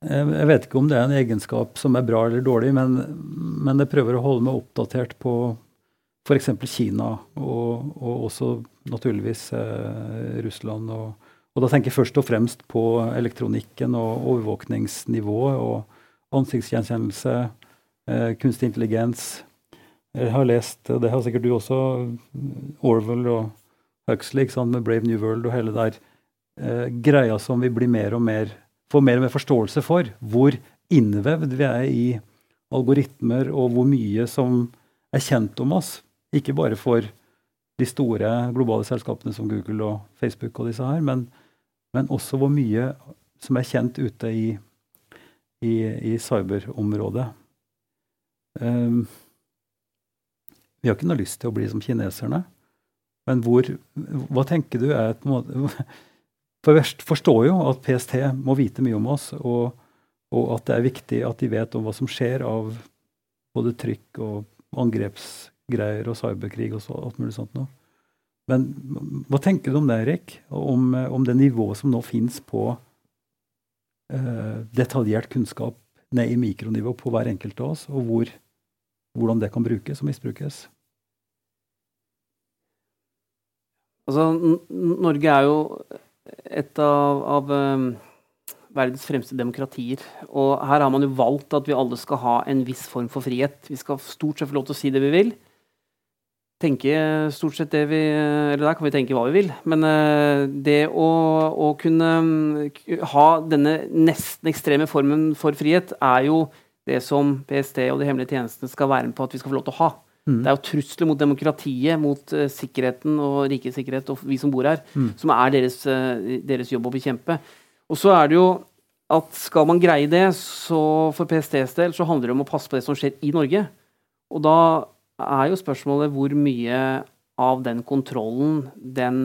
Jeg vet ikke om det er en egenskap som er bra eller dårlig, men, men jeg prøver å holde meg oppdatert på f.eks. Kina, og, og, også naturligvis eh, Russland. Og, og, da tenker jeg først og fremst på elektronikken og overvåkningsnivået og ansiktsgjenkjennelse kunstig intelligens. Jeg har lest, og det har sikkert du også, Orwell og Huxley sant, med Brave New World og hele der eh, greia som vi blir mer og mer, får mer og mer forståelse for. Hvor innvevd vi er i algoritmer, og hvor mye som er kjent om oss. Ikke bare for de store globale selskapene som Google og Facebook og disse her, men, men også hvor mye som er kjent ute i, i, i cyberområdet. Um, vi har ikke noe lyst til å bli som kineserne. Men hvor, hva tenker du er på måte For verst forstår jo at PST må vite mye om oss, og, og, at det er viktig at de vet om hva som skjer av både trykk og angrepsgreier og cyberkrig og så, alt mulig sånt noe. Men hva tenker du om det, Erik? Om, om det nivået som nå fins på uh, detaljert kunnskap ned i mikronivå på hver enkelt av oss, og hvor, hvordan det kan brukes og misbrukes? Altså, Norge er jo et av, av um, verdens fremste demokratier. Og her har man jo valgt at vi alle skal ha en viss form for frihet. Vi skal stort sett få lov til å si det vi vil. Tenke stort sett det vi Eller der kan vi tenke hva vi vil. Men uh, det å, å, kunne um, ha denne nesten ekstreme formen for frihet, er jo det som PST og de hemmelige tjenestene skal være med på at vi skal få lov til å ha. Mm. Det er jo trusler mot demokratiet, mot uh, sikkerheten og rikets sikkerhet og vi som bor her, mm. som er deres, uh, deres, jobb å bekjempe. Og så er det jo at skal man greie det, så for PSTs del så handler det om å passe på det som skjer i Norge. Og da er jo spørsmålet hvor mye av den kontrollen, den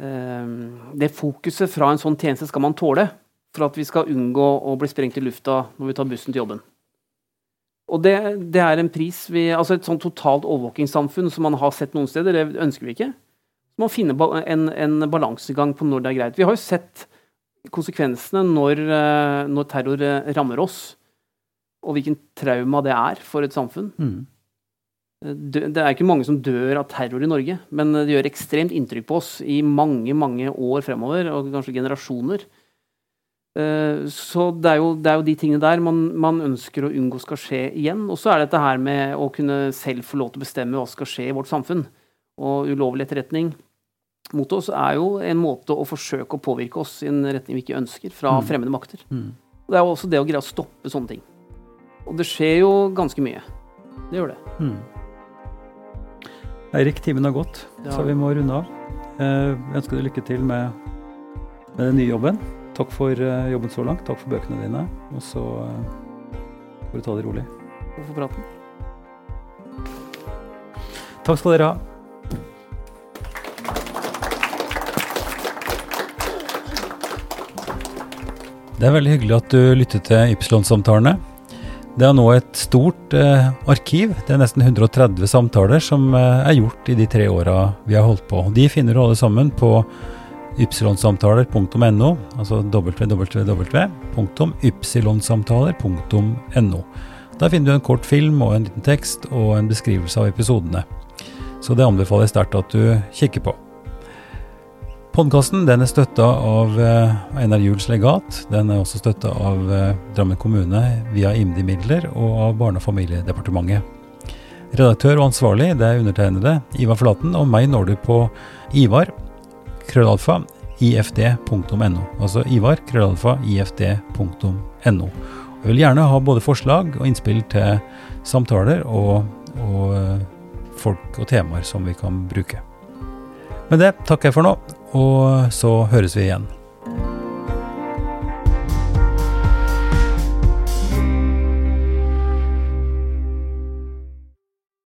uh, Det fokuset fra en sånn tjeneste skal man tåle for at vi skal unngå å bli sprengt i lufta når vi tar bussen til jobben. Og det, det, er en pris vi, altså Et sånn totalt overvåkingssamfunn som man har sett noen steder, det ønsker vi ikke. Man finner en, en balansegang på når det er greit. Vi har jo sett konsekvensene når, eh, når terror eh, rammer oss, og hvilken trauma det er for et samfunn. Mm. Eh, det er ikke mange som dør av terror i Norge, men det gjør ekstremt inntrykk på oss i mange mange år fremover, og kanskje generasjoner. Eh, så det er, jo, det er, jo, de tingene der man, man, ønsker å unngå skal skje igjen. Og så er det dette her med å kunne selv få lov til å bestemme hva som skal skje i vårt samfunn. Og ulovlig etterretning mot oss er jo en måte å forsøke å påvirke oss i en retning vi ikke ønsker, fra mm. fremmede makter. Mm. Det er jo også det å greie å stoppe sånne ting. Og det skjer jo ganske mye. Det gjør det. Mm. Eirik, timen har gått, ja. så vi må runde av. Eh, jeg ønsker deg lykke til med, med den nye jobben. Takk for eh, jobben så langt. Takk for bøkene dine. Og så eh, får du ta det rolig. Takk for praten. Takk skal dere ha. Det er veldig hyggelig at du lyttet til Ypsilon-samtalene. Det er nå et stort eh, arkiv. Det er nesten 130 samtaler som eh, er gjort i de tre åra vi har holdt på. De finner du alle sammen på ypsilonsamtaler.no, altså www.ypsilonsamtaler.no. Der finner du en kort film og en liten tekst og en beskrivelse av episodene. Så det anbefaler jeg sterkt at du kikker på. Podkasten er støtta av eh, Einar Juels legat. Den er også støtta av eh, Drammen kommune via IMDi-midler og av Barne- og familiedepartementet. Redaktør og ansvarlig det er undertegnede Ivar Flaten, og meg når du på Ivar krøllalfa ifd.no. Altså Ivar krøllalfa ifd.no. Jeg vil gjerne ha både forslag og innspill til samtaler og, og eh, folk og temaer som vi kan bruke. Med det takker jeg for nå, og så høres vi igjen.